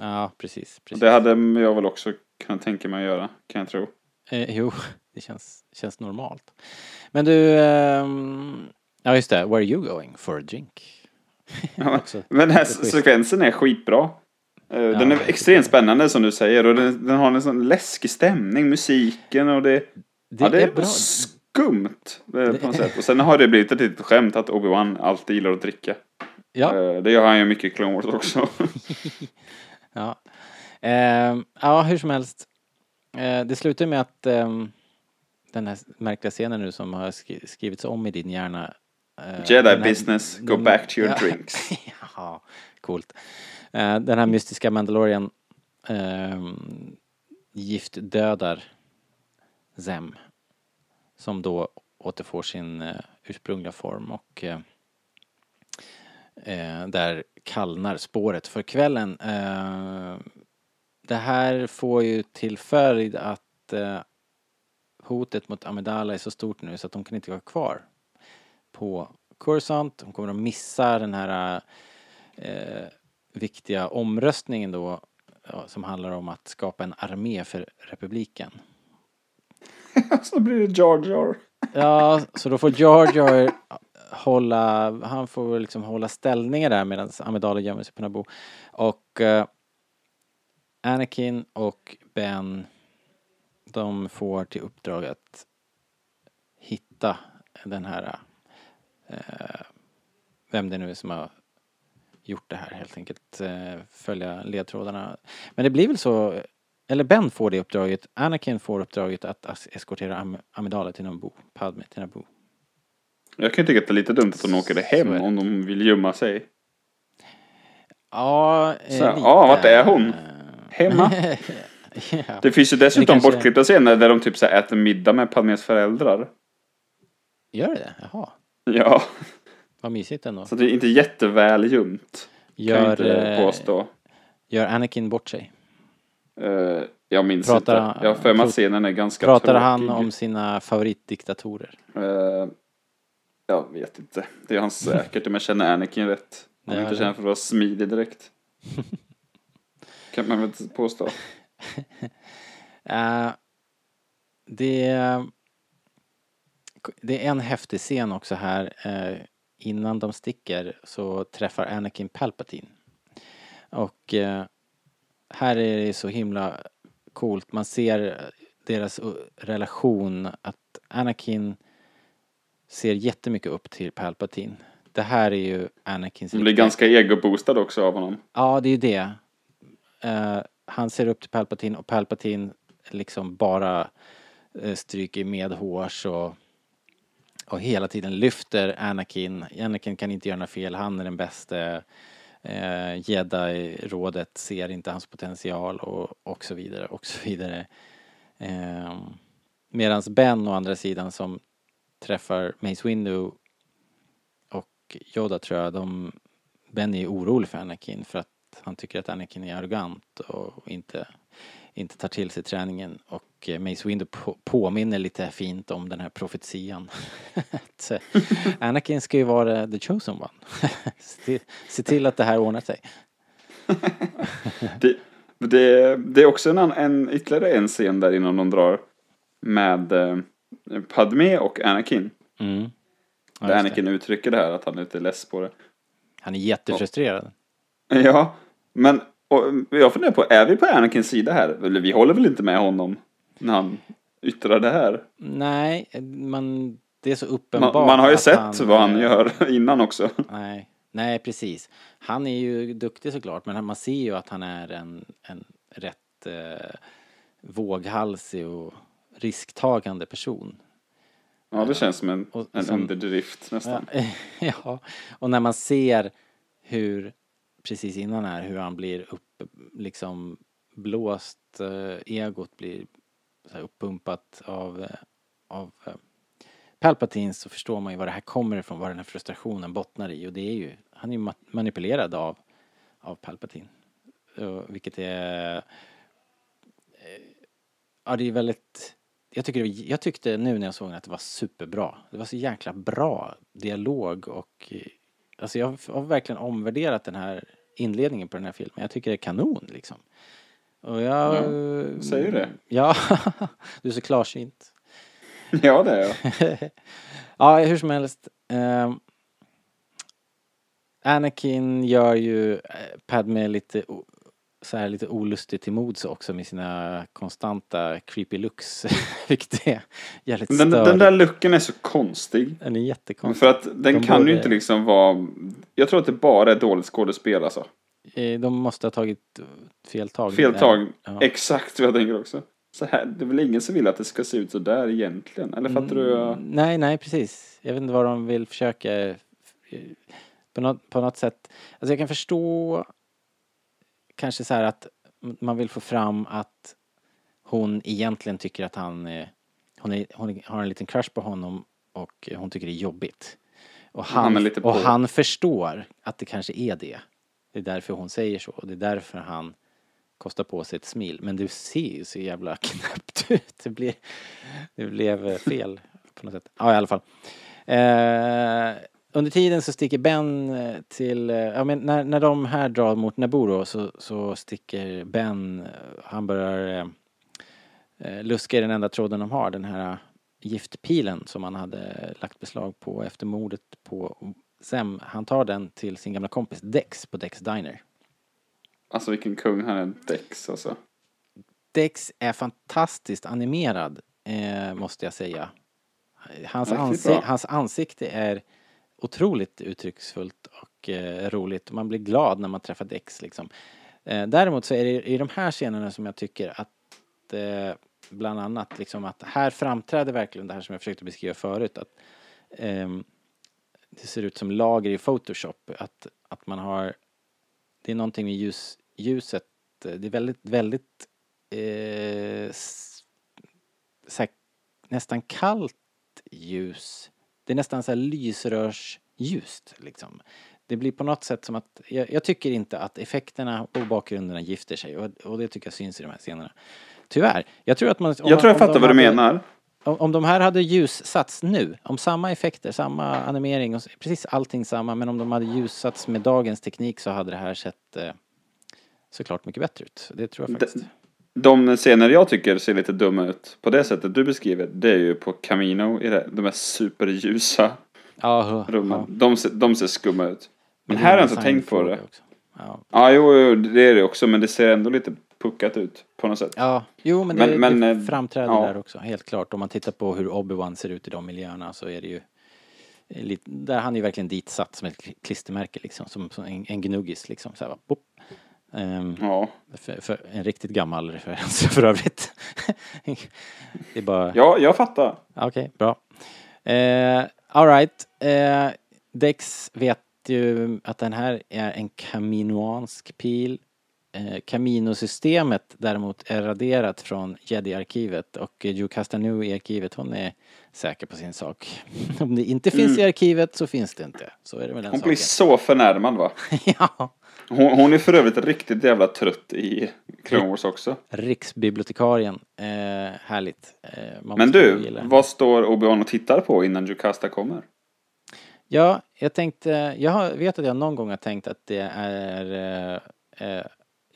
Ja, precis. precis. Det hade jag väl också kunnat tänka mig att göra, kan jag tro. Eh, jo, det känns, känns normalt. Men du, ehm, ja just det, where are you going for a drink? Ja, Men den här sekvensen är skitbra. Eh, Den är extremt spännande som du säger och den, den har en sån läskig stämning, musiken och det, Det, ja, det är bra. skumt eh, på något sätt. Och sen har det blivit ett litet skämt att Obi-Wan alltid gillar att dricka. Ja, Eh, Det gör han ju mycket i Clone Wars också. ja. Ehm, ja, hur som helst. Eh, det slutar med att ehm, den här märkliga scenen nu som har skri- skrivits om i din hjärna. eh, Jedi här- business, go back to your ja. drinks. ja, coolt. Eh, den här mystiska Mandalorian ehm, giftdödar Zem. Som då återfår sin ursprungliga form och där kallnar spåret för kvällen. Det här får ju till följd att eh, hotet mot Amidala är så stort nu så att de kan inte vara kvar på Coruscant. De kommer att missa den här eh, viktiga omröstningen då ja, som handlar om att skapa en armé för republiken. Så blir det Jar Jar. Ja, så då får Jar Jar hålla, han får liksom hålla ställningar där medan Amidala gömmer sig på Naboo. Och eh, Anakin och Ben, de får till uppdrag att hitta den här, eh, vem det nu är som har gjort det här helt enkelt. Eh, följa ledtrådarna. Men det blir väl så, eller Ben får det uppdraget, Anakin får uppdraget att eskortera Am- Amidala till Naboo, Padme till Naboo. Jag kan tycka att det är lite dumt att de åker hem om de vill gömma sig. Ja, eh, lite. ja, vart är hon? Hemma? ja. Det finns ju dessutom kanske- bortklippta scener där de typ så äter middag med Padmes föräldrar. Gör det? Jaha. Ja, Vad mysigt ändå. så det är inte jätteväl. Kan jag Gör, inte eh, påstå. gör Anakin bort sig? Eh, jag minns pratar inte. Jag har för mig att scenen är ganska Pratar tråkig. han om sina favoritdiktatorer? Eh, jag vet inte. Det är han säkert om jag känner Anakin rätt. Om Ja, jag inte känner för att vara smidig direkt. kan man väl inte påstå. Eh, det, det är en häftig scen också här. eh, innan de sticker så träffar Anakin Palpatine. Och eh, här är det så himla coolt. Man ser deras uh, relation. Att Anakin ser jättemycket upp till Palpatine. Det här är ju Anakins Han blir riktiga- ganska egoboostad också av honom. Ja, det är ju det. Eh, han ser upp till Palpatine och Palpatine liksom bara eh, stryker medhårs och, och hela tiden lyfter Anakin. Anakin kan inte göra några fel, han är den bästa. Eh, Jedi-rådet ser inte hans potential och, och så vidare och så vidare. Eh, Medan Ben å andra sidan som träffar Mace Windu och Yoda tror jag, de Ben är ju orolig för Anakin för att han tycker att Anakin är arrogant och inte, inte tar till sig träningen. Och eh, Mace Windu på, påminner lite fint om den här profetian. att eh, Anakin ska ju vara the chosen one. se, till, se till att det här ordnar sig. Det, det, det är också en, en, ytterligare en scen där innan de drar med eh, Padme och Anakin. Mm. Ja, där just det. Anakin uttrycker det här att han är lite less på det. Han är jättefrustrerad. Ja, men och jag funderar på, är vi på Anakins sida här? Eller vi håller väl inte med honom när han yttrar det här? Nej, man, det är så Man, uppenbart man har ju sett vad han gör innan också. Nej, nej precis. Han är ju duktig såklart men man ser ju att han är en, en rätt eh, våghalsig och risktagande person. Ja, det känns som en, Och en som- underdrift nästan. Ja, ja, och när man ser hur, precis innan här, hur han blir upp, liksom blåst, eh, egot blir så här uppumpat av, eh, av eh, Palpatine så förstår man ju var det här kommer ifrån, vad den här frustrationen bottnar i och det är ju, han är ju manipulerad av, av Palpatine. Och, vilket är, eh, ja det är väldigt, jag, tycker jag tyckte nu när jag såg den att det var superbra. Det var så jäkla bra dialog och eh, alltså jag har verkligen omvärderat den här inledningen på den här filmen. Jag tycker det är kanon liksom. Och jag... Ja, säger det. Ja, du är så klarsynt. Ja, det är jag. ja, hur som helst. ehm, Anakin gör ju eh, Padme lite, så här lite olustig till mods också med sina konstanta creepy looks. Vilket är jävligt Den, den där looken är så konstig. Den är jättekonstig. För att den De kan borde- ju inte liksom vara... Jag tror att det bara är dåligt skådespel alltså. Eh, De måste ha tagit fel tag. Fel tag. Ja. Exakt vad jag tänker också. Så här, det är väl ingen som vill att det ska se ut så där egentligen? Eller fattar du? Mm, Nej, nej, precis. Jag vet inte vad de vill försöka eh, på något, på något sätt. Alltså jag kan förstå kanske så här att man vill få fram att hon egentligen tycker att han hon, är, hon har en liten crush på honom och hon tycker det är jobbigt. Och Han han, och han förstår att det kanske är det. Det är därför hon säger så. Och det är därför han kostar på sig ett smil. Men det ser ju så jävla knäppt ut. Det, blir, det blev eh, fel på något sätt. Ja, i alla fall. Eh, under tiden så sticker Ben eh, till, eh, ja men när, när de här drar mot Naboo så, så sticker Ben, eh, han börjar eh, luska i den enda tråden de har, den här giftpilen som han hade lagt beslag på efter mordet på Sem. Han tar den till sin gamla kompis Dex på Dex Diner. Alltså vilken kung han är, Dex alltså. Dex är fantastiskt animerad, eh, måste jag säga. Hans, Riktigt ansi- bra. hans ansikte är otroligt uttrycksfullt och eh, roligt. Man blir glad när man träffar Dex liksom. Eh, däremot så är det i de här scenerna som jag tycker att eh, bland annat liksom att här framträder verkligen det här som jag försökte beskriva förut att ehm, det ser ut som lager i Photoshop. Att, att man har, det är någonting med ljus, ljuset, eh, det är väldigt, väldigt eh, s- här, nästan kallt ljus. Det är nästan så här lysrörsljust liksom. Det blir på något sätt som att, jag, jag tycker inte att effekterna och bakgrunderna gifter sig och, och det tycker jag syns i de här scenerna. Tyvärr. Jag tror att man... Jag man- tror jag fattar vad du hade- menar. om, om de här hade ljussats nu, om samma effekter, samma animering och precis allting samma, men om de hade ljussats med dagens teknik så hade det här sett eh, såklart mycket bättre ut. Det tror jag faktiskt. De scener jag tycker ser lite dumma ut på det sättet du beskriver, det är ju på Camino i det, de här superljusa Ja, rummen. ja. De, de ser skumma ut. Men det här är har jag inte tänkt på det. också. Ja. Ja, jo, jo, det är det också, men det ser ändå lite puckat ut på något sätt. ja, jo men det, Men- men, det eh, framträder ja. där också, helt klart. Om man tittar på hur Obi-Wan ser ut i de miljöerna så är det ju eh, lite, där han är ju verkligen ditsatt som ett kli- klistermärke liksom, som, som en, en gnuggis liksom. Så här, bara, pop. Ehm, Ja, För, för en riktigt gammal referens för övrigt. det är bara... ja jag fattar. Okej, bra. Eh, Alright. Eh, Dex vet ju att den här är en kaminoansk pil. Camino-systemet däremot är raderat från Jedi-arkivet och Joe Castanu i arkivet hon är säker på sin sak. Om det inte finns i arkivet så finns det inte. Så är det med den Mm. Hon saken. blir så förnärmad va? ja. Hon, hon är för övrigt riktigt jävla trött i Clone Wars också. Riksbibliotekarien. Eh, härligt. Eh, Men du, vad står Obi-Wan och tittar på innan Jocasta kommer? Ja, jag tänkte, jag har, vet att jag någon gång har tänkt att det är eh, eh,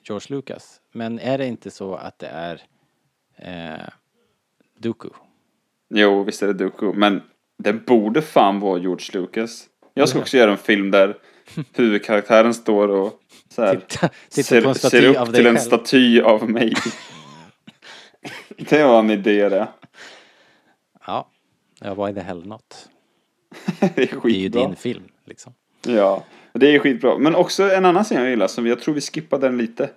George Lucas. Men är det inte så att det är eh, Dooku? Jo, visst är det Dooku, men det borde fan vara George Lucas. Jag ska också göra en film där huvudkaraktären står och så här, Titta, titta ser, på en ser staty upp av dig till en själv. staty av mig. det var en idé det. Ja, ja, why the hell not? det är Det är ju skitbra. din film liksom. Ja, det är skitbra. Men också en annan scen jag gillar, som jag tror vi skippade den lite.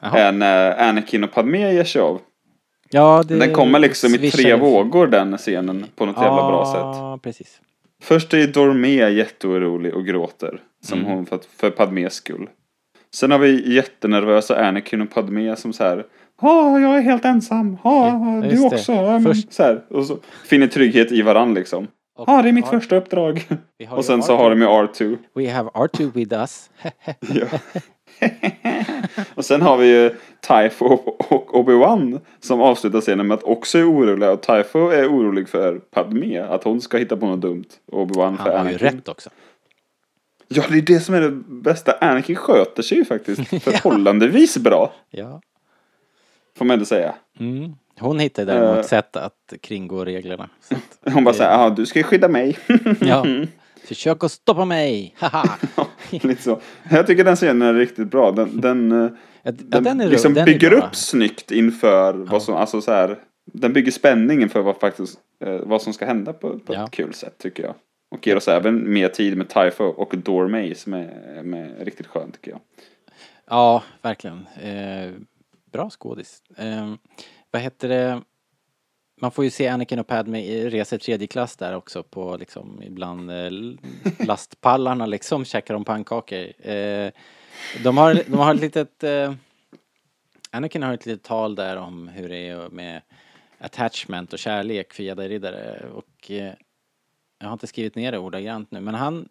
Jaha. Är när Anakin och Padmé ger sig av. Ja, det Den kommer liksom i tre vågor den scenen på något jävla bra sätt. Ja, precis. Först är Dormé jätteorolig och gråter. Som Mm. hon för, för Padmés skull. Sen har vi jättenervösa Anakin och Padmé som så här. Ja, jag är helt ensam. Ja, Ja, du också. Ja, Först- så här. Och så finner trygghet i varann liksom. Ja, det är mitt har- första uppdrag. Och ju sen så R2. har de ju R2. We have R2 with us. Och sen har vi ju Typho och Obi-Wan som avslutar scenen med att också är oroliga. Och Typho är orolig för Padmé, att hon ska hitta på något dumt. Och Obi-Wan för Han har ju Anakin. rätt också. Ja, det är det som är det bästa. Anakin sköter sig ju faktiskt förhållandevis bra. Ja. Får man ändå säga. Mm. Hon hittade däremot Eh. sätt att kringgå reglerna. Att, Hon bara säger, ja du ska ju skydda mig. ja. Försök att stoppa mig! Haha! Lite så. Jag tycker den scenen är riktigt bra. Den, den, eh, Ja, den, den är liksom den bygger bra. upp snyggt inför vad som, alltså så här. Den bygger spänningen för vad faktiskt, eh, vad som ska hända på, på Ja. ett kul sätt tycker jag. Och ger oss även mer tid med Typho och Dormay som är, med riktigt skön tycker jag. Ja, verkligen. Eh, bra skådis. Eh, vad heter det? Man får ju se Anakin och Padme resa i tredje klass där också på liksom ibland eh, lastpallarna liksom käkar de pannkakor. Eh, de har, de har ett litet eh, Anakin har ett litet tal där om hur det är med attachment och kärlek för jedi-riddare och eh, jag har inte skrivit ner det ordagrant nu men han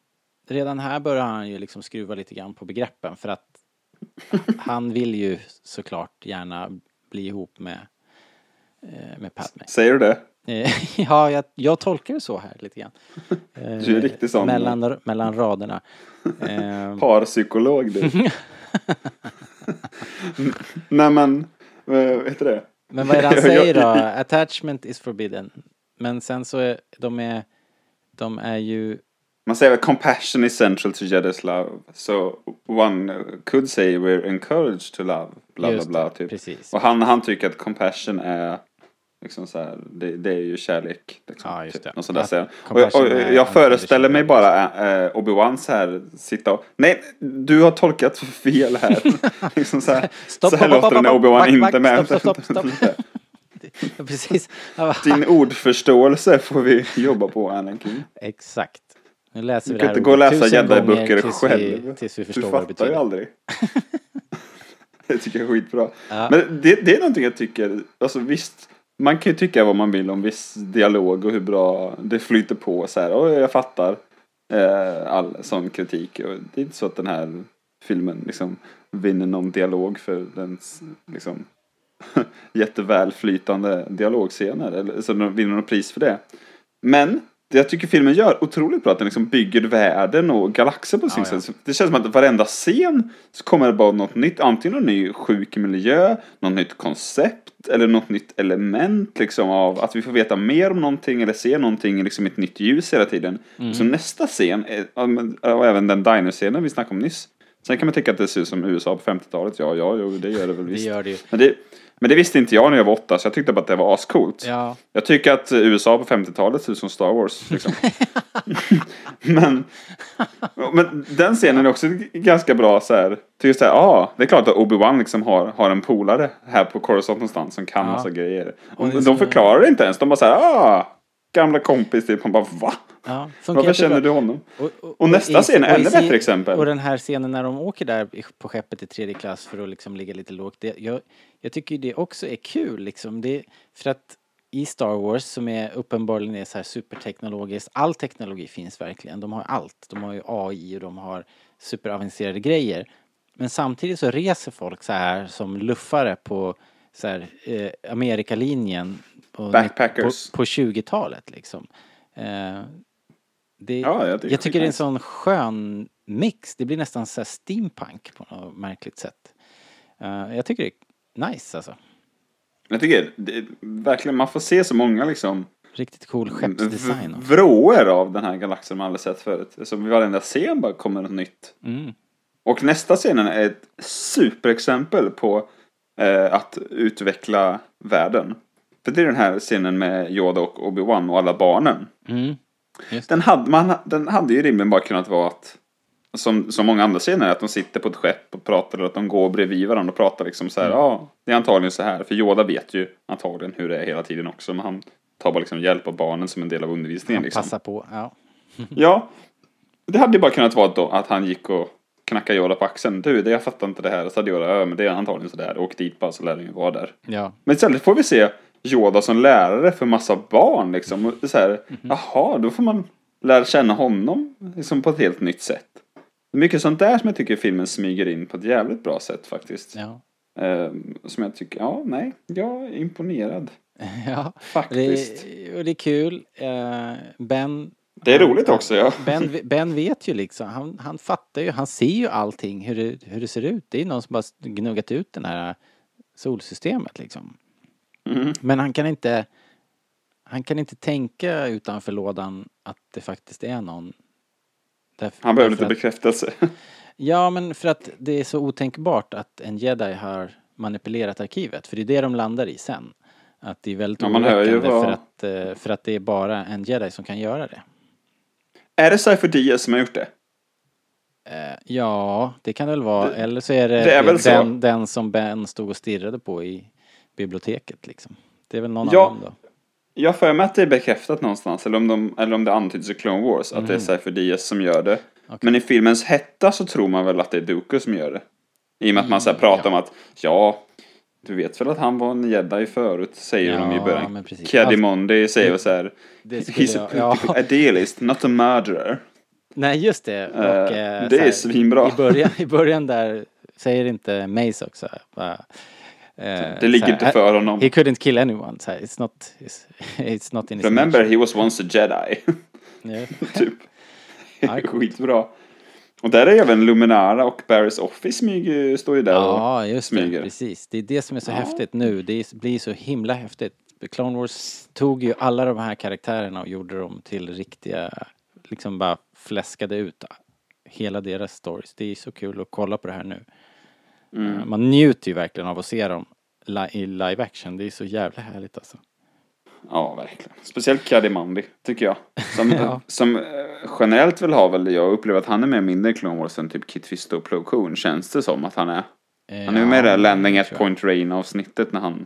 redan här börjar han ju liksom skruva lite grann på begreppen för att han vill ju såklart gärna bli ihop med, eh, med Padme. Säger du det? Eh, ja, jag, jag tolkar det så här lite grann. Du är riktigt sån. Mellan, mellan raderna. Eh, Parpsykolog du. Nej men, vad heter det? men vad är det han säger då? Attachment is forbidden. Men sen så är de är, de är ju, Man säger väl compassion is central to Jedi's love. So one could say we're encouraged to love. Bla bla Just bla typ. precis. Och han, han tycker att compassion är Liksom så här, det, det är ju kärlek. Liksom, Ja, just typ. det. Någon sån där Ja. Och, jag- och, jag föreställer mig bara äh, Obi-Wan så här sitta och... Nej, du har tolkat fel här. liksom så här, Stopp, så här stopp, låter det när stopp, Obi-Wan inte back, med. stopp, stopp, stopp, stopp. precis. Din ordförståelse får vi jobba på, Anakin. Exakt. Nu läser Du vi det kan här inte gå och läsa jedi-böcker själv. Vi, tills vi Du förstår vad det fattar ju aldrig. det tycker jag är skitbra. Ja. Men det, det är någonting jag tycker, alltså visst, man kan ju tycka vad man vill om viss dialog och hur bra det flyter på så här. Och jag fattar eh, all sån kritik. Och det är inte så att den här filmen liksom vinner någon dialog för den liksom jättevälflytande dialogscener. Eller så den vinner något pris för det. Men det jag tycker filmen gör otroligt bra att den liksom bygger världen och galaxer på sin Ja, ja. sätt. Det känns som att varenda scen så kommer det bara något nytt. Antingen någon ny sjuk miljö, något nytt koncept eller något nytt element liksom av att vi får veta mer om någonting eller se någonting liksom i ett nytt ljus hela tiden. Mm. Så nästa scen, och även den diner-scenen vi snackade om nyss. Sen kan man tycka att det ser ut som USA på 50-talet. Ja, ja, jo, det gör det väl Det visst. gör det. Men det, men det visste inte jag när jag var åtta, så jag tyckte bara att det var ascoolt. Ja, Jag tycker att USA på 50-talet ser ut som Star Wars. Liksom. men, men den scenen är också ganska bra så här. Tycker så här, ah, det är klart att Obi-Wan liksom har, har en polare här på Coruscant någonstans som kan Ja. massa grejer. Och Och de förklarar det inte ens. De bara så här, ah, gamla kompis typ. Man bara, va? ja. Varför känner du honom? Och, Och nästa i- scen är och ännu bättre exempel. Och den här scenen när de åker där på skeppet i tredje klass för att liksom ligga lite lågt. Det, jag, jag tycker det också är kul liksom. Det, för att i Star Wars som är uppenbarligen är så här superteknologiskt. All teknologi finns verkligen. De har allt. De har ju AI och de har superavancerade grejer. Men samtidigt så reser folk så här som luffare på så här, eh, Amerikalinjen på, Backpackers. på, på 20-talet liksom. Eh, det, Ja, jag tycker jag tycker det är en sån skön mix. Det blir nästan så steampunk på något märkligt sätt. Eh, jag tycker det är nice alltså. Jag tycker det, verkligen, man får se så många liksom Riktigt cool skeppsdesign. v- också. vrår av den här galaxen man aldrig sett förut. Så vid varenda scen bara kommer något nytt. Mm. Och nästa scenen är ett superexempel på eh, att utveckla världen. För det är den här scenen med Yoda och Obi-Wan och alla barnen. Mm. Den hade, man, den hade ju rimligen bara kunnat vara att som, som många andra scener, att de sitter på ett skepp och pratar eller att de går bredvid varandra och pratar liksom så här, Mm. ja, det är antagligen så här. För Yoda vet ju antagligen hur det är hela tiden också, men han tar bara liksom hjälp av barnen som en del av undervisningen. Liksom. Passa på. Ja. Ja, det hade ju bara kunnat vara då att han gick och knackade Yoda på axeln. Du, det, jag fattar inte det här. Så hade Yoda, ja men det är antagligen så där. Åk dit bara så lär den ju vara där. ja. Men istället får vi se Yoda som lärare för massa barn liksom. Och så här, Mhm. jaha, då får man lära känna honom liksom på ett helt nytt sätt. Det är mycket sånt där som jag tycker filmen smyger in på ett jävligt bra sätt faktiskt. Ja. Ehm, som jag tycker, ja nej, jag är imponerad. ja. Faktiskt. Det, och det är kul. Eh, ben Det är roligt också ja. Ben, ben vet ju liksom, han, han fattar ju, han ser ju allting hur det, hur det ser ut. Det är någon som bara gnuggat ut den här solsystemet liksom. Mm. Men han kan inte, han kan inte tänka utanför lådan att det faktiskt är någon. Därför, Han behöver lite att- bekräftelse. Ja, men för att det är så otänkbart att en jedi har manipulerat arkivet. För det är det de landar i sen. Att det är väldigt Ja, oroväckande vad- för, att, eh, för att det är bara en jedi som kan göra det. är det Cypher Diaz som har gjort det? Eh, ja, det kan det väl vara. Eller så är det, det är den, den som Ben stod och stirrade på i biblioteket liksom. Det är väl någon Ja. annan då. Jag har för mig att det är bekräftat någonstans, eller om, de, eller om det antyds i Clone Wars, att det är Cypher Diaz som gör det. Mm. Okej. Men i filmens hetta så tror man väl att det är Dooku som gör det. I och med att man så här pratar Mm, ja. om att, ja, du vet väl att han var en jedi förut, säger Ja, de i början. precis. Kiadimondi säger väl så här, he's a jag, ja. idealist, not a murderer. Nej, just det. Och, Eh, eh, det så är svinbra. I början, I början där säger inte Mace också. Bara, Det ligger inte för honom. He couldn't kill anyone. Så här, it's, not, it's, it's not in his Remember nature. he was once a jedi. Ja. typ. Ja. Skitbra. Och där är även Luminara och Barrys Office smyger, står ju där och Ja, just det. smyger. Precis. Det är det som är så häftigt nu. Det blir så himla häftigt. Clone Wars tog ju alla de här karaktärerna och gjorde dem till riktiga, liksom bara fläskade ut hela deras stories. Det är så kul att kolla på det här nu. Mm. Man njuter ju verkligen av att se dem i live action. Det är så jävla härligt alltså. Ja, verkligen. Speciellt Kadimandi, tycker jag. Som, Ja. som eh, generellt vill ha väl, jag upplever att han är mer mindre i Clone Wars än typ Kit Fisto och Plo Koon, känns det som att han är. Han är ju med i det här Landing at. Point Rain avsnittet när han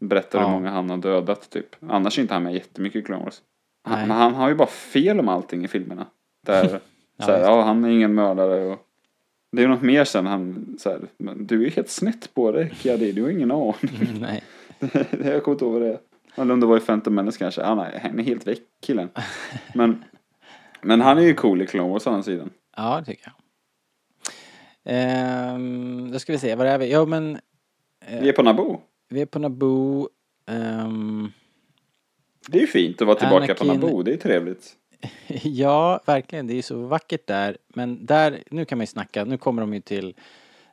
berättar Ja. hur många han har dödat typ. Annars är inte han med jättemycket i Clone Wars. Han, men han har ju bara fel om allting i filmerna. Där, Ja, så här, just ja, han är ingen mördare och det är något mer sen han, så här, men du är helt snett på det, Kiadi, du har ingen aning. Nej. jag kommer inte ihåg vad det är. Eller om det var i Phantom Menace kanske. Ah, nej, han är helt väck killen. Men, men han är ju cool i Clone Wars å andra sidan. Ja, det tycker jag. Ehm, då ska vi se, var är vi? Ja, men Vi är på Naboo. vi är på Naboo. Ehm, Det är ju fint att vara tillbaka på Anakin- Naboo, det är trevligt. ja, verkligen. Det är så vackert där. Men där, nu kan man ju snacka, nu kommer de ju till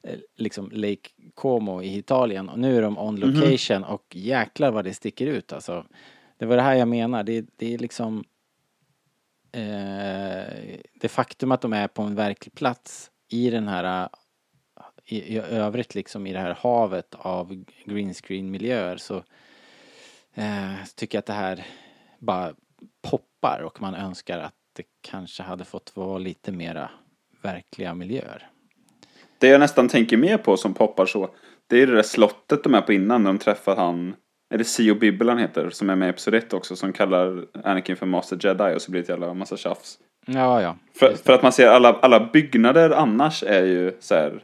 eh, liksom Lake Como i Italien och nu är de on location och jäklar vad det sticker ut alltså. Det var det här jag menar, det, det är liksom eh, det faktum att de är på en verklig plats i den här eh, i, i övrigt liksom i det här havet av green screen miljöer så eh, tycker jag att det här bara poppar och man önskar att det kanske hade fått vara lite mera verkliga miljöer. Det jag nästan tänker mer på som poppar så, det är det där slottet de är på innan när de träffar han, är det Sio Bibbel han heter, som är med i Episod 1 också, som kallar Anakin för Master Jedi och så blir det jävla massa tjafs. Ja, ja. För, för att man ser alla, alla byggnader annars är ju så här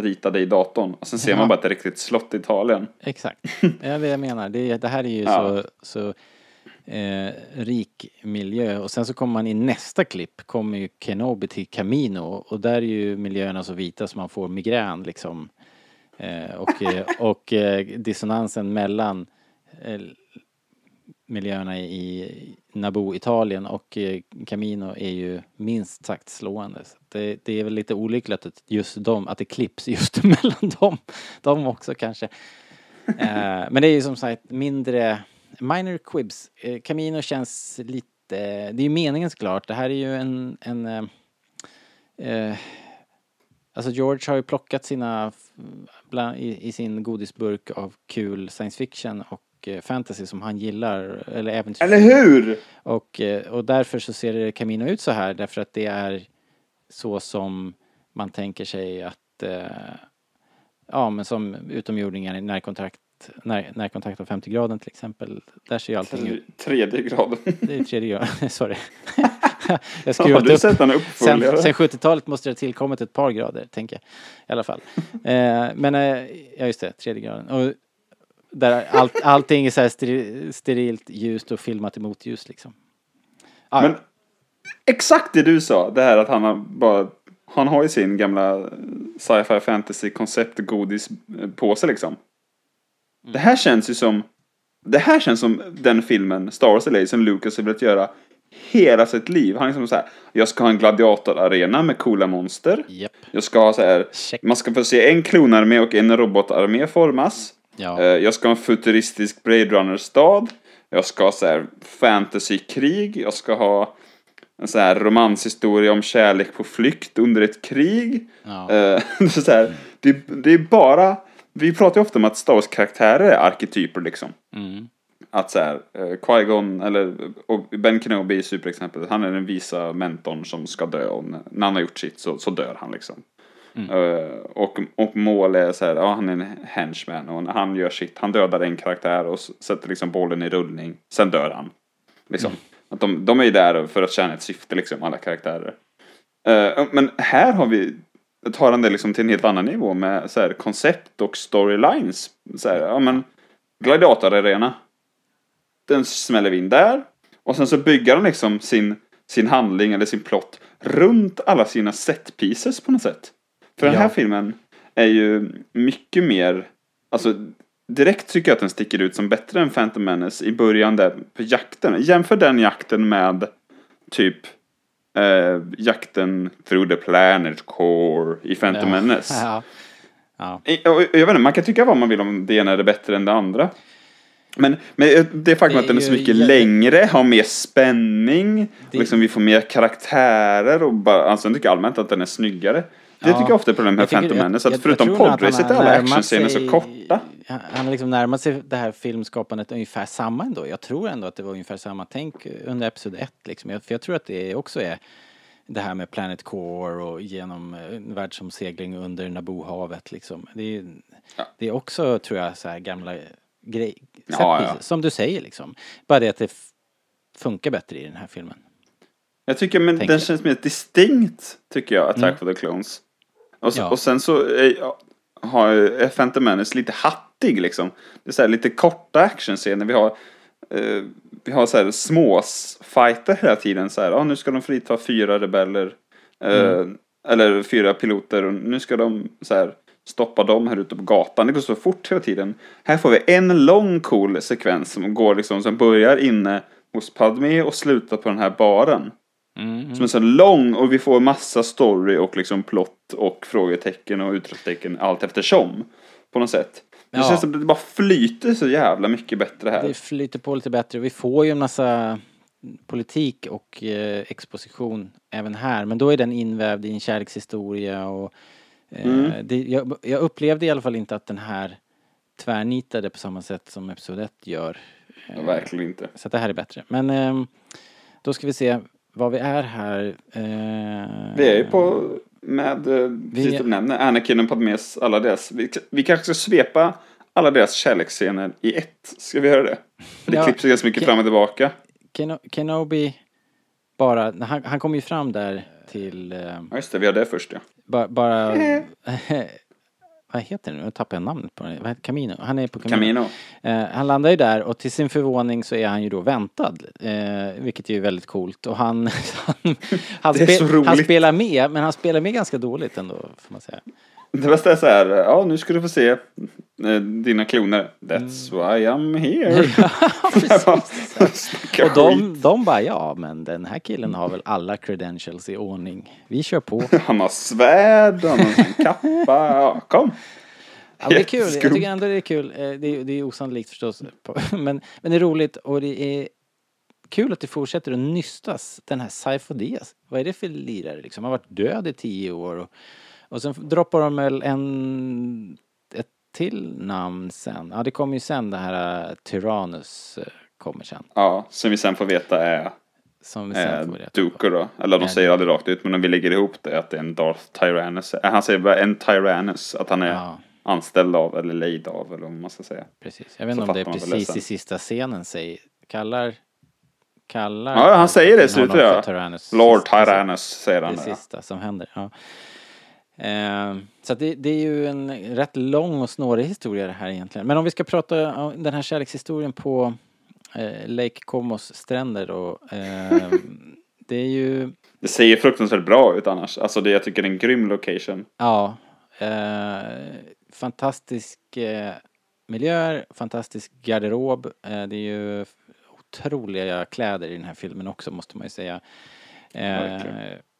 ritade i datorn. Och sen ser Ja. man bara ett riktigt slott i Italien. Exakt. Det är det jag menar. Det, det här är ju Ja. så, så eh, rik miljö. Och sen så kommer man i nästa klipp, kommer ju Kenobi till Camino. Och där är ju miljöerna så vita så man får migrän liksom. Eh, och eh, och eh, dissonansen mellan eh, miljöerna i Naboo, Italien och eh, Camino är ju minst sagt slående. Det, det är väl lite olyckligt att just de, att det klipps just mellan dem, dem också kanske. Men det är ju som sagt mindre, minor quibs. Eh, Camino känns lite, det är ju meningen såklart, det här är ju en, en eh, eh, Alltså George har ju plockat sina, bland, i, i sin godisburk av kul science fiction och eh, fantasy som han gillar, eller äventyr. Eller hur? Och, och därför så ser Camino ut så här därför att det är så som man tänker sig att eh, ja men som utomjordingar i närkontakt när, närkontakt av 50 graden till exempel. Där ser ju allting ut. Tredje graden. Det är tredje graden, sorry. jag skruvat du upp. sett den Sen, uppföljare? sen 70-talet måste det ha tillkommit ett par grader, tänker jag. I alla fall. Eh, men, eh, ja just det, tredje graden. Och där allt, allting är så här steri- sterilt ljust och filmat i motljus liksom. Ah, Men exakt det du sa, det här att han har bara han har ju sin gamla sci-fi fantasy koncept godis på sig liksom. Det här känns ju som det här känns som den filmen Star Wars LA som Lucas har velat göra hela sitt liv. Han är liksom så här, jag ska ha en gladiatorarena med coola monster. Japp. Jag ska ha så här, Check. man ska få se en klonarmé och en robotarmé formas. Ja. Eh, Jag ska ha en futuristisk Blade Runner-stad. Jag ska ha så här fantasykrig. Jag ska ha en så här romanshistoria om kärlek på flykt under ett krig. Ja. Eh, så här, det, det är bara... Vi pratar ju ofta om att Star Wars-karaktärer är arketyper liksom. Mm. Att så här, eh, Qui-Gon eller och Ben Kenobi är superexemplet. Han är den visa mentorn som ska dö och när han har gjort sitt så, så dör han liksom. Eh, och, och mål är så här, ja han är en henchman och han gör sitt, han dödar en karaktär och sätter liksom bollen i rullning. Sen dör han. Liksom. Att de, de är ju där för att tjäna ett syfte liksom, alla karaktärer. Eh, men här har vi, tar han det liksom till en helt annan nivå med så här, koncept och storylines. Så här, ja men, gladiatorarena. Den smäller vi in där. Och sen så bygger han liksom sin, sin handling eller sin plott runt alla sina set pieces på något sätt. För den här Ja. filmen är ju mycket mer, alltså direkt tycker jag att den sticker ut som bättre än Phantom Menace i början där på jakten. Jämför den jakten med typ eh, jakten through the planet core i Phantom Menace. Ja. Ja. Och Jag vet inte, man kan tycka vad man vill om det ena är bättre än det andra. Men, men det faktum att den är så mycket jätte- längre, har mer spänning, Det- liksom vi får mer karaktärer och bara, alltså jag tycker allmänt att den är snyggare. Det Ja. tycker jag ofta är problem med tycker- Phantom Menace. Att jag- förutom jag podracet är alla actionscener så korta. Han har liksom närmat sig det här filmskapandet ungefär samma ändå. Jag tror ändå att det var ungefär samma tänk under Episod 1 liksom. Jag- För jag tror att det också är det här med Planet Core och genom eh, världsomsegling under Naboo-havet liksom. Det är, det är också, tror jag, så här gamla grejer. Ja, ja. Som du säger liksom. Bara det att det funkar bättre i den här filmen. Jag tycker men Tänker den känns mer distinkt, tycker jag, Attack Mm. of the Clones. Och, Ja. och sen så är, har är Phantom Menace lite hattig liksom. Det är så här lite korta actionscener. Vi har, eh, vi har så här små s- fighter hela tiden. Så här, ja, nu ska de frita fyra rebeller. Eh, Mm. Eller fyra piloter och nu ska de så här, stoppa dem här ute på gatan. Det går så fort hela tiden. Här får vi en lång cool sekvens som går liksom, som börjar inne hos Padme och slutar på den här baren. Mm. Som är så lång och vi får massa story och liksom plott och frågetecken och utropstecken allt eftersom. På något sätt. Det Ja. känns som att det bara flyter så jävla mycket bättre här. Det flyter på lite bättre. Vi får ju en massa politik och eh, exposition även här. Men då är den invävd i en kärlekshistoria och eh, Mm. det, jag, jag upplevde i alla fall inte att den här tvärnitade på samma sätt som Episod 1 gör. Ja, verkligen inte. Så att det här är bättre. Men ehm, då ska vi se var vi är här. Eh, Vi är ju på med, eh, precis som du nämner, Anakin och Padmes, alla deras. Vi, vi kanske ska svepa alla deras kärleksscener i ett. Ska vi göra det? Det Ja. klipps ganska mycket Ke- fram och tillbaka. Keno, Kenobi bara, han, han kom ju fram där till eh, Ja just det, vi har det först ja. Bara, bara vad heter det nu? Jag tappade jag namnet på heter Camino? Han är på Camino. Camino. Eh, han landar ju där och till sin förvåning så är han ju då väntad. Eh, vilket ju är väldigt coolt. Och han, han, han, Det roligt. han spelar med, men han spelar med ganska dåligt ändå, får man säga. Det bästa är så här, ja nu ska du få se eh, dina kloner. That's why I'm here. Mm. Ja, Och de, de bara, ja men den här killen har väl alla credentials i ordning. Vi kör på. Han har svärd, han har sin kappa. Ja, kom. Ja, det är kul. Jag tycker ändå det är kul. Eh, Det är, det är osannolikt förstås. Men, men det är roligt och det är kul att det fortsätter att nystas. Den här Saifo Diaz. Vad är det för lirare liksom? Han har varit död i tio år. Och, och sen droppar de väl en, ett till namn sen. Ja, det kommer ju sen det här uh, Tyrannus eh, kommer sen. Ja, som vi sen får veta är Som vi sen eh, får reda på. Duker då. Eller de säger aldrig rakt ut, men om vi lägger ihop det att det är en Darth Tyrannus. Eh, Han säger bara en Tyrannus, att han är Ja. anställd av eller lejd av eller vad man ska säga. Precis. Jag vet inte om det är precis det i sista scenen säger, kallar, kallar... Ja, han säger det i slutet ja. Lord Tyrannus säger han. Det Ja. sista som händer, ja. Eh, så det, det är ju en rätt lång och snårig historia det här egentligen. Men om vi ska prata om den här kärlekshistorien på eh, Lake Comos stränder och eh, det är ju, Det ser fruktansvärt bra ut annars. Alltså det jag tycker är en grym location. ja, eh, fantastisk eh, miljöer, fantastisk garderob. Eh, det är ju otroliga kläder i den här filmen också måste man ju säga.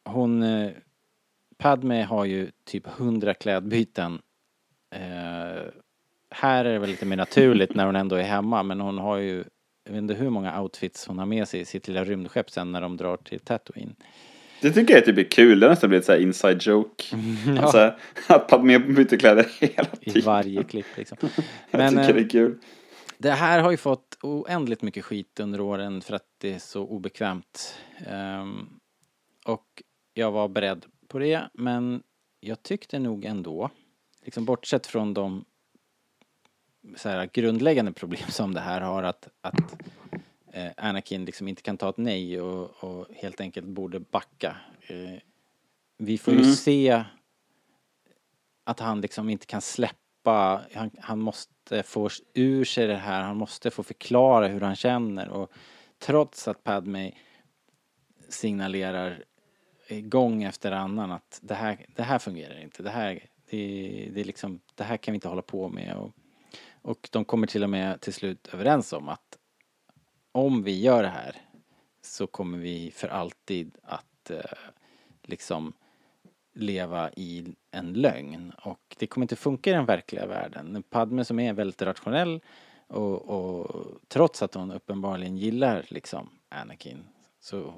Hon, Padme har ju typ hundra klädbyten. Eh, här är det väl lite mer naturligt när hon ändå är hemma men hon har ju, jag vet inte hur många outfits hon har med sig i sitt lilla rymdskepp sen när de drar till Tatooine. Det tycker jag är typ är kul. Det har nästan blivit så inside joke. Alltså att Padme byter kläder hela I tiden. varje klipp liksom. Jag Men tycker det eh, är kul. det här har ju fått oändligt mycket skit under åren för att det är så obekvämt. Ehm, och jag var beredd på det men jag tyckte nog ändå, liksom bortsett från de så här, grundläggande problem som det här har att, att eh, Anakin liksom inte kan ta ett nej och, och helt enkelt borde backa. Eh, vi får ju Mm. se att han liksom inte kan släppa, han, han måste få ur sig det här, han måste få förklara hur han känner och trots att Padme signalerar Eh, gång efter annan att det här, det här fungerar inte, det här, det, det är liksom, det här kan vi inte hålla på med. Och, och de kommer till och med till slut överens om att om vi gör det här så kommer vi för alltid att eh, liksom leva i en lögn. Och det kommer inte funka i den verkliga världen. Padme som är väldigt rationell och, och trots att hon uppenbarligen gillar liksom Anakin så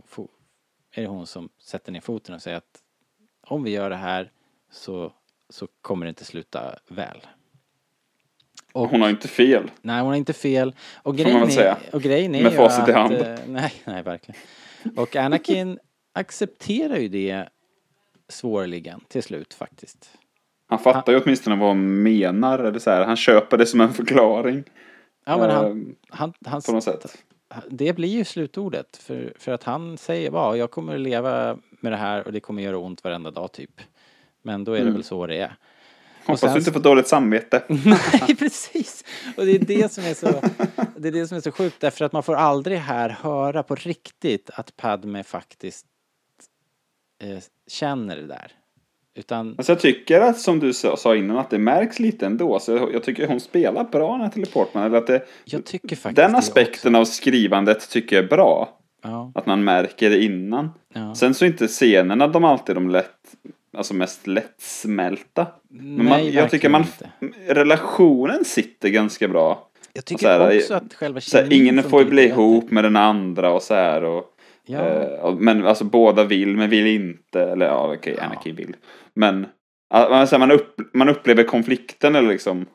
är det hon som sätter ner foten och säger att om vi gör det här så, så kommer det inte sluta väl. Och, Hon har inte fel. nej, hon har inte fel. Och man grejen, väl är, och grejen är Med ju facit i hand. eh, nej, nej, verkligen. Och Anakin accepterar ju det svårligen till slut faktiskt. Han fattar ju åtminstone vad hon menar. Eller så här, han köper det som en förklaring. Ja, men han, Ehm, han, han, på något sätt. Det blir ju slutordet. För, för att han säger bara, jag kommer att leva med det här och det kommer göra ont varenda dag typ. Men då är Mm. det väl så det är. Hoppas sen- du inte får dåligt samvete. Nej, precis. Och det är det som är så, det är det som är så sjukt därför att man får aldrig här höra på riktigt att Padme faktiskt eh, känner det där. Utan, Alltså jag tycker att som du sa innan att det märks lite ändå. Så jag, jag tycker hon spelar bra Natalie Portman. Eller att det, jag tycker faktiskt den aspekten av skrivandet tycker jag är bra. Ja, Att man märker det innan. ja. Sen så är inte scenerna de alltid de lätt, alltså mest lättsmälta. Men man, Nej, jag tycker man, inte. relationen sitter ganska bra. Jag tycker så här, också att själva här, ingen får ju bli ihop med den andra och så här. Och, Ja. eh, men alltså båda vill men vill inte. Eller ja okej, Ja. Anakin vill. Men ja, man, upp, man upplever konflikten eller liksom.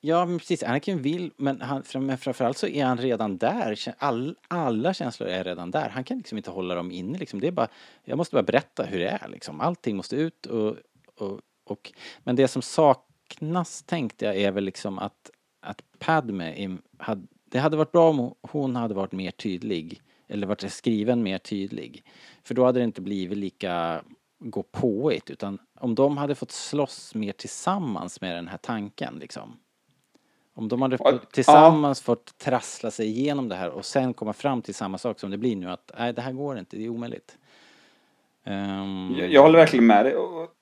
Ja, precis. Anakin vill, men, han, framförallt så är han redan där. All, alla känslor är redan där. Han kan liksom inte hålla dem inne liksom. Det är bara, jag måste bara berätta hur det är liksom. Allting måste ut och, och, och men det som saknas tänkte jag är väl liksom att, att Padme, hade, det hade varit bra om hon hade varit mer tydlig. Eller varit skriven mer tydlig. För då hade det inte blivit lika gå påigt utan om de hade fått slåss mer tillsammans med den här tanken liksom. Om de hade Ja, fått, tillsammans fått trassla sig igenom det här och sen komma fram till samma sak som det blir nu att nej det här går inte, det är omöjligt. Ehm, Jag, jag håller verkligen med dig.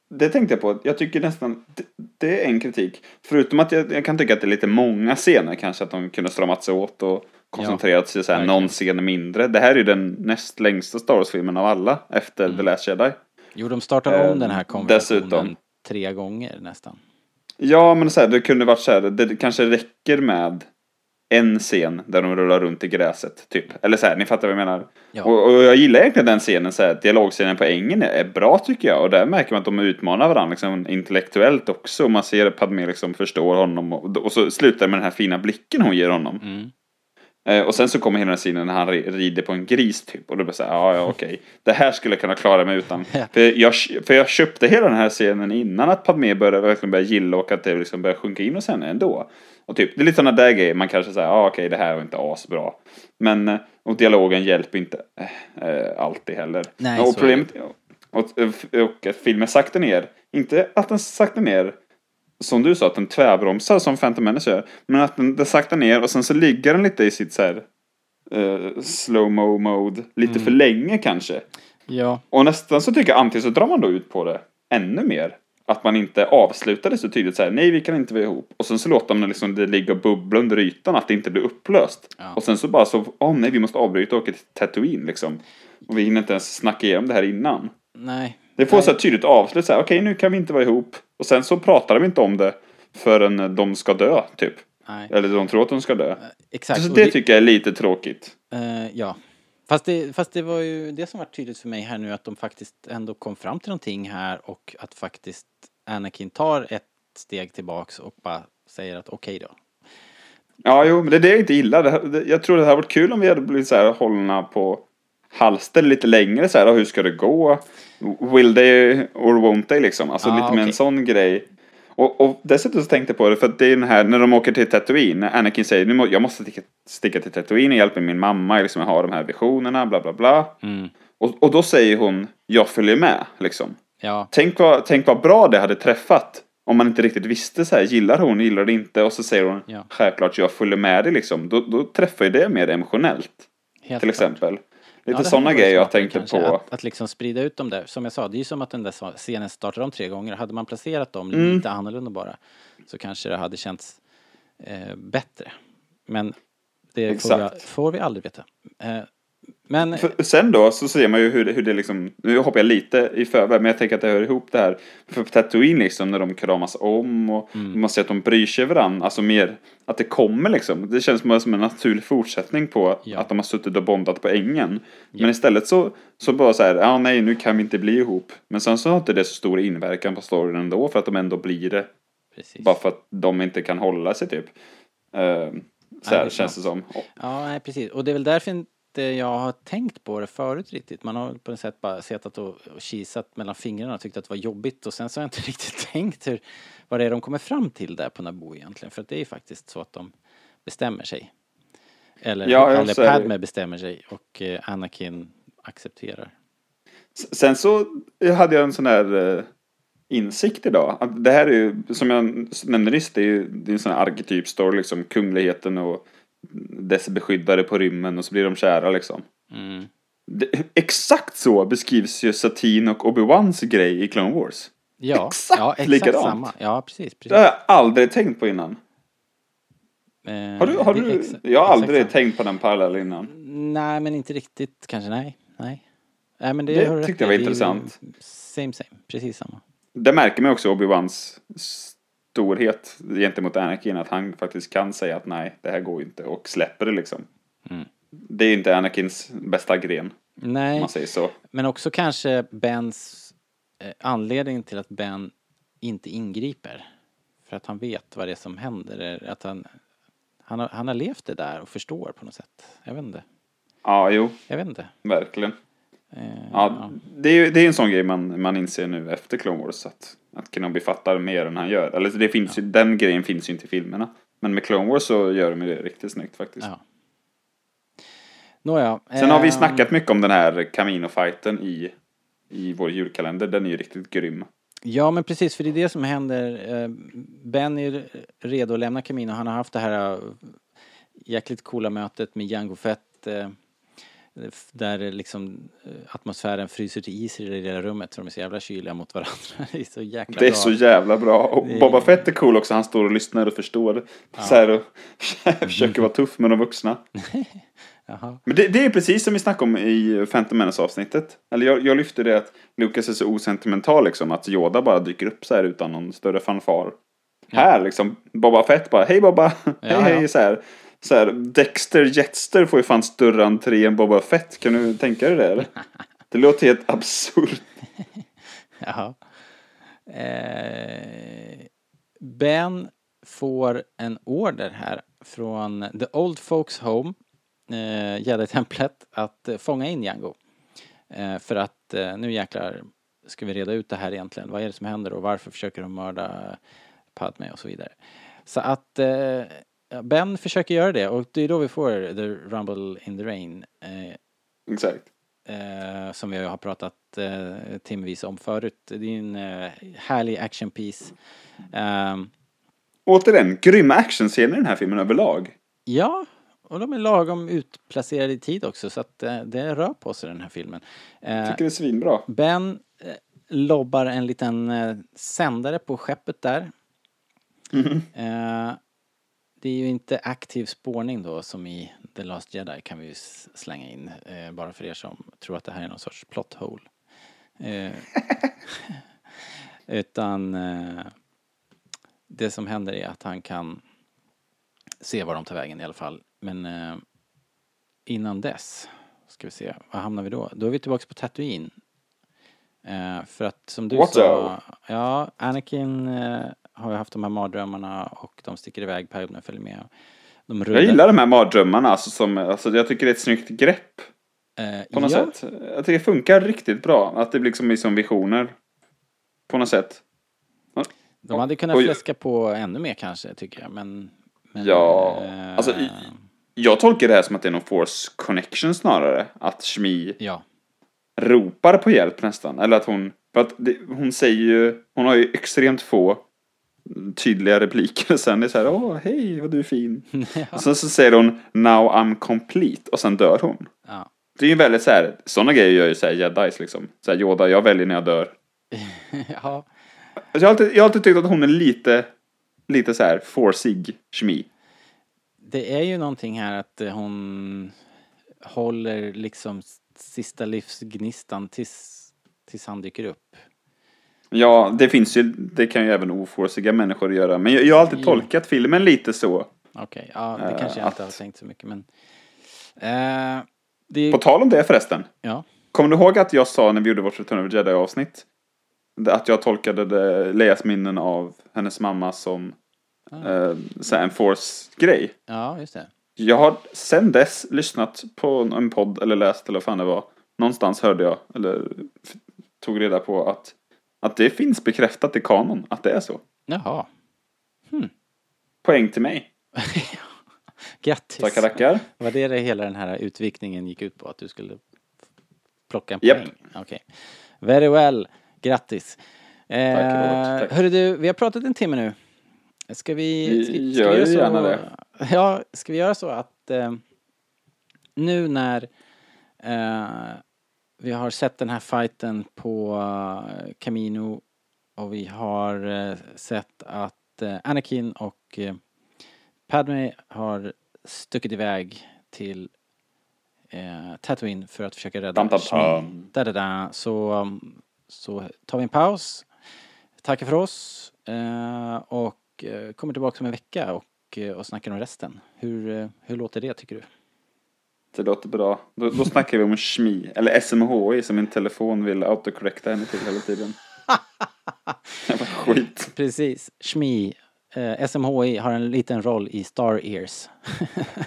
Det tänkte jag på. Jag tycker nästan det, det är en kritik. Förutom att jag, jag kan tycka att det är lite många scener kanske att de kunde stramat sig åt och koncentrerat sig så här någon scen mindre. Det här är ju den näst längsta Star Wars-filmen av alla efter Mm. The Last Jedi. Jo, de startar om Ehm, den här konversationen dessutom. tre gånger nästan. Ja, men så här, det kunde varit så här, det kanske räcker med en scen där de rullar runt i gräset, typ. Eller så här, ni fattar vad jag menar. Ja. Och, och jag gillar egentligen den scenen, så här, dialogscenen på ängen är bra tycker jag. Och där märker man att de utmanar varandra liksom, intellektuellt också. Och man ser att Padmé liksom förstår honom. Och, och så slutar med den här fina blicken hon ger honom. Mm. Eh, och sen så kommer hela den scenen när han ri- rider på en gris typ. Och då blir det så här, ja ja okej. Det här skulle jag kunna klara mig utan. För, jag, för jag köpte hela den här scenen innan att Padmé började verkligen börja gilla och att det liksom började sjunka in hos henne ändå. Och typ, det är lite sådana där grejer man kanske säger, ja okej det här var inte asbra. Men, eh, och dialogen hjälper inte eh, eh, alltid heller. Nej, och problemet, och, och, och att filmen saktar ner, inte att den saktar ner som du sa, att den tvärbromsar som Phantom Menace gör. Men att den, den saktar ner och sen så ligger den lite i sitt så här eh, slow-mo mode lite Mm. för länge kanske. Ja, Och nästan så tycker jag antingen så drar man då ut på det ännu mer. Att man inte avslutar det så tydligt så här, nej vi kan inte vara ihop. Och sen så låter man liksom det ligga och bubbla under ytan, att det inte blir upplöst. Ja. Och sen så bara så, åh nej vi måste avbryta och åka till Tatooine liksom. Och vi hinner inte ens snacka igenom det här innan. nej. Det får Nej. så här tydligt avslut, okej nu kan vi inte vara ihop. Och sen så pratar de inte om det förrän de ska dö, typ. Nej, Eller de tror att de ska dö. exakt. Så Och det tycker jag är lite tråkigt. Eh, ja. Fast det, fast det var ju det som var tydligt för mig här nu att de faktiskt ändå kom fram till någonting här och att faktiskt Anakin tar ett steg tillbaks och bara säger att okej då. Ja, jo, men det är det jag inte gillar. Det, det, jag tror det hade varit kul om vi hade blivit så här hållna på halster lite längre så här. Hur ska det gå? Will they or won't they liksom? Alltså Ah, lite med en okej. sån grej. Och, och dessutom så tänkte jag på det för att det är den här när de åker till Tatooine. När Anakin säger nu må, jag måste sticka, sticka till Tatooine och hjälpa min mamma. Liksom, jag har de här visionerna, bla bla bla. Mm. Och, och då säger hon jag följer med liksom. Ja, Tänk vad, tänk vad bra det hade träffat. Om man inte riktigt visste så här, gillar hon, gillar det inte? Och så säger hon, Ja. självklart jag följer med dig liksom. Då, då träffar ju det mer emotionellt. helt till klart. exempel. Lite Ja, sådana grejer jag tänkte kanske, på. Att, att liksom sprida ut dem där. Som jag sa, det är ju som att den där scenen startar om tre gånger. Hade man placerat dem Mm. lite annorlunda bara så kanske det hade känts eh, bättre. Men det får vi, får vi aldrig veta. Eh, Men För sen då så ser man ju hur det, hur det liksom, nu hoppar jag lite i förväg, men jag tänker att det hör ihop det här. För på Tatooine liksom, när de kramas om och Mm. man ser att de bryr sig varandra, alltså mer att det kommer liksom. Det känns som en naturlig fortsättning på Ja. att de har suttit och bondat på ängen. Men istället så, så bara så här, ja nej nu kan vi inte bli ihop. Men sen så har inte det så stor inverkan på storyn ändå, för att de ändå blir det. precis. Bara för att de inte kan hålla sig typ. Uh, så det är här känns det som. Ja, nej, precis. Och det är väl därför inte jag har tänkt på det förut riktigt. Man har på något sätt bara suttit och, och kisat mellan fingrarna och tyckt att det var jobbigt och sen så har jag inte riktigt tänkt hur, vad det är de kommer fram till där på Naboo egentligen. För att det är ju faktiskt så att de bestämmer sig. Eller, Ja, eller så är det. Padme bestämmer sig och eh, Anakin accepterar. Sen så hade jag en sån här eh, insikt idag. Att det här är ju, som jag nämnde nyss, det är ju det är en sån här arketyp story liksom. Kungligheten och dess beskyddare på rymmen och så blir de kära liksom. Mm. Det, exakt så beskrivs ju Satine och Obi-Wans grej i Clone Wars. Ja, Exakt ja, exakt likadant. samma. Ja, precis. precis. Det har jag aldrig tänkt på innan. Eh, Har du, har du, exa- jag har exakt aldrig samma. tänkt på den parallellen innan. Nej, men inte riktigt kanske. Nej, nej. nej men det, Det tyckte rätt jag var intressant. Same, same. Precis samma. Det märker man också Obi-Wans storhet gentemot Anakin. Att han faktiskt kan säga att nej, det här går inte. Och släpper det liksom. Mm. Det är inte Anakins bästa gren, Nej, man säger så. men också kanske Bens eh, anledning till att Ben inte ingriper. För att han vet vad det är som händer. Att han, han, har, han har levt det där och förstår på något sätt. Jag vet inte. Ja, jo, Jag vet inte. verkligen. Eh, Ja, det är det är en sån grej man, man inser nu efter Clone Wars. Att, att Kenobi fattar mer än han gör. Eller det finns ju, den grejen finns ju inte i filmerna. Men med Clone Wars så gör de det riktigt snyggt faktiskt. Ja. Nåja. Sen har vi eh, snackat mycket om den här Camino-fighten i, i vår julkalender. Den är ju riktigt grym. Ja men precis, för det är det som händer. Eh, Ben är redo att lämna Camino. Han har haft det här jäkligt coola mötet med Jango Fett. Där liksom eh, atmosfären fryser till is i det lilla rummet så de är så jävla kyliga mot varandra. Det är så jäkla Det är bra. så jävla bra. Och Det Boba Fett är cool också. Han står och lyssnar och förstår. Så här och försöker vara tuff med de vuxna. Jaha. Men det, det är precis som vi snackade om i Phantom Menace avsnittet. Eller jag, jag lyfte det att Lucas är så osentimental liksom. Att Yoda bara dyker upp så här utan någon större fanfar. Här liksom, Boba Fett bara, hej Boba, hej Ja, hej ja. så här. Så här, Dexter Jetster får ju fan större entré än Boba Fett. Kan du tänka dig det eller? Det låter helt absurt. Jaha. Eh, ben får en order här från The Old Folks Home, eh, Jedi-templet, att eh, fånga in Jango. Eh, för att eh, nu jäklar ska vi reda ut det här egentligen. Vad är det som händer och varför försöker de mörda Padme och så vidare. Så att eh, ja, Ben försöker göra det och det är då vi får The Rumble in the Rain. Eh, Exakt. eh, som vi har pratat eh, timvis om förut. Det är en eh, härlig action piece. Ehm, Återigen, grymma actionscener i den här filmen överlag. ja, och de är lagom utplacerade i tid också så att eh, det rör på sig den här filmen. Eh, Tycker det är svinbra. ben eh, lobbar en liten sändare på skeppet där. Eh, det är ju inte aktiv spårning då som i The Last Jedi kan vi ju slänga in. Eh, bara för er som tror att det här är någon sorts plot hole. Eh, utan eh, det som händer är att han kan se var de tar vägen i alla fall. Men eh, innan dess, ska vi se, var hamnar vi då? Då är vi tillbaka på Tatooine. Eh, för att som du What sa, ja, Anakin eh, har ju haft de här mardrömmarna och de sticker iväg, Padme följer med. De rullar, Jag gillar de här mardrömmarna. Alltså, som, alltså, jag tycker det är ett snyggt grepp. eh, På något ja, sätt. Jag tycker det funkar riktigt bra. Att det liksom är som visioner. På något sätt. De hade kunnat fläska på ännu mer kanske, tycker jag, men... men Ja, eh, alltså, i- Jag tolkar det här som att det är någon force connection snarare. Att Shmi Ja, ropar på hjälp nästan. Eller att hon... För att det, hon säger ju... Hon har ju extremt få tydliga repliker. Sen är det så här, åh, hej, vad du är fin. Och sen så säger hon, now I'm complete. Och sen dör hon. ja. Det är ju väldigt så här, sådana grejer gör ju så här jedis liksom. Så här, Yoda, jag väljer när jag dör. ja. Alltså, jag, har alltid, jag har alltid tyckt att hon är lite, lite så här forcig, Shmi. Det är ju någonting här att eh, hon... håller liksom sista livsgnistan tills, tills han dyker upp. Ja, det finns ju, det kan ju även ofårsiga människor göra. Men jag, jag har alltid tolkat filmen lite så. Okej, ja det Eh, kanske jag inte att- har tänkt så mycket men... Eh, det, På tal om det förresten. ja, Kommer du ihåg att jag sa när vi gjorde vårt Return of the Jedi avsnitt? Att jag tolkade det, Leias minnen av hennes mamma som eh, så här en force-grej. ja, just det. Jag har sen dess lyssnat på en podd eller läst eller vad fan det var. Någonstans hörde jag, eller tog reda på att, att det finns bekräftat i kanon att det är så. Jaha, Poäng till mig. grattis. Tackar, tackar. Var det det hela den här utvikningen gick ut på? Att du skulle plocka en poäng? Okej. Very well. Grattis. Eh, Tack, Robert. Tack. Hörru du, vi har pratat en timme nu. Ska vi... Ska, vi- gör vi så, gärna det. Ja, ska vi göra så att eh, nu när eh, vi har sett den här fighten på eh, Camino och vi har eh, sett att eh, Anakin och Padme har stuckit iväg till eh, Tatooine för att försöka rädda Shmi. tam. Da, da, da. Så, um, så tar vi en paus, tackar för oss eh, och kommer tillbaka om en vecka och, och snackar om resten. Hur, hur låter det tycker du? Det låter bra. Då, då snackar vi om SMI, eller SMHI som min telefon vill autocorrecta henne till hela tiden. Jävla skit. Precis, Shmi, eh, SMHI har en liten roll i Star Ears.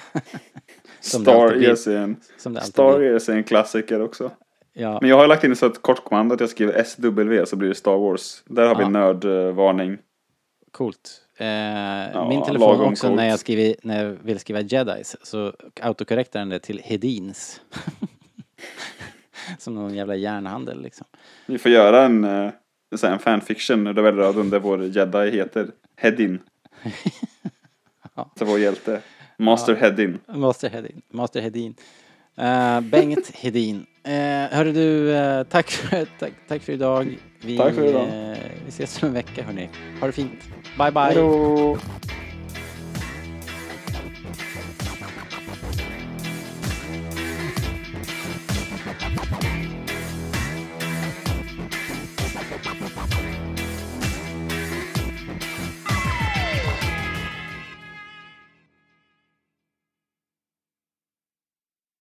Star. Ears är en, Star. Ears är en klassiker också. Ja, Men jag har lagt in ett kortkommando att jag skriver SW så blir det Star Wars. Där har vi Ja. nördvarning. Coolt. Eh, min telefon också coolt. när jag, skriver, när jag vill skriva Jedis så autokorrektar den det till Hedins. Som någon jävla järnhandel liksom. Vi får göra en, eh, en fanfiction där vi röd under vår jedi heter Hedin. Så vår hjälte. Master Hedin. Master Hedin. Master Hedin. Eh, Bengt Hedin. Uh, hörru du, eh, tack, för, tack, tack för idag. Vi, Tack för idag. eh, vi ses om en vecka hörni. Ha det fint. Bye bye. Hejdå!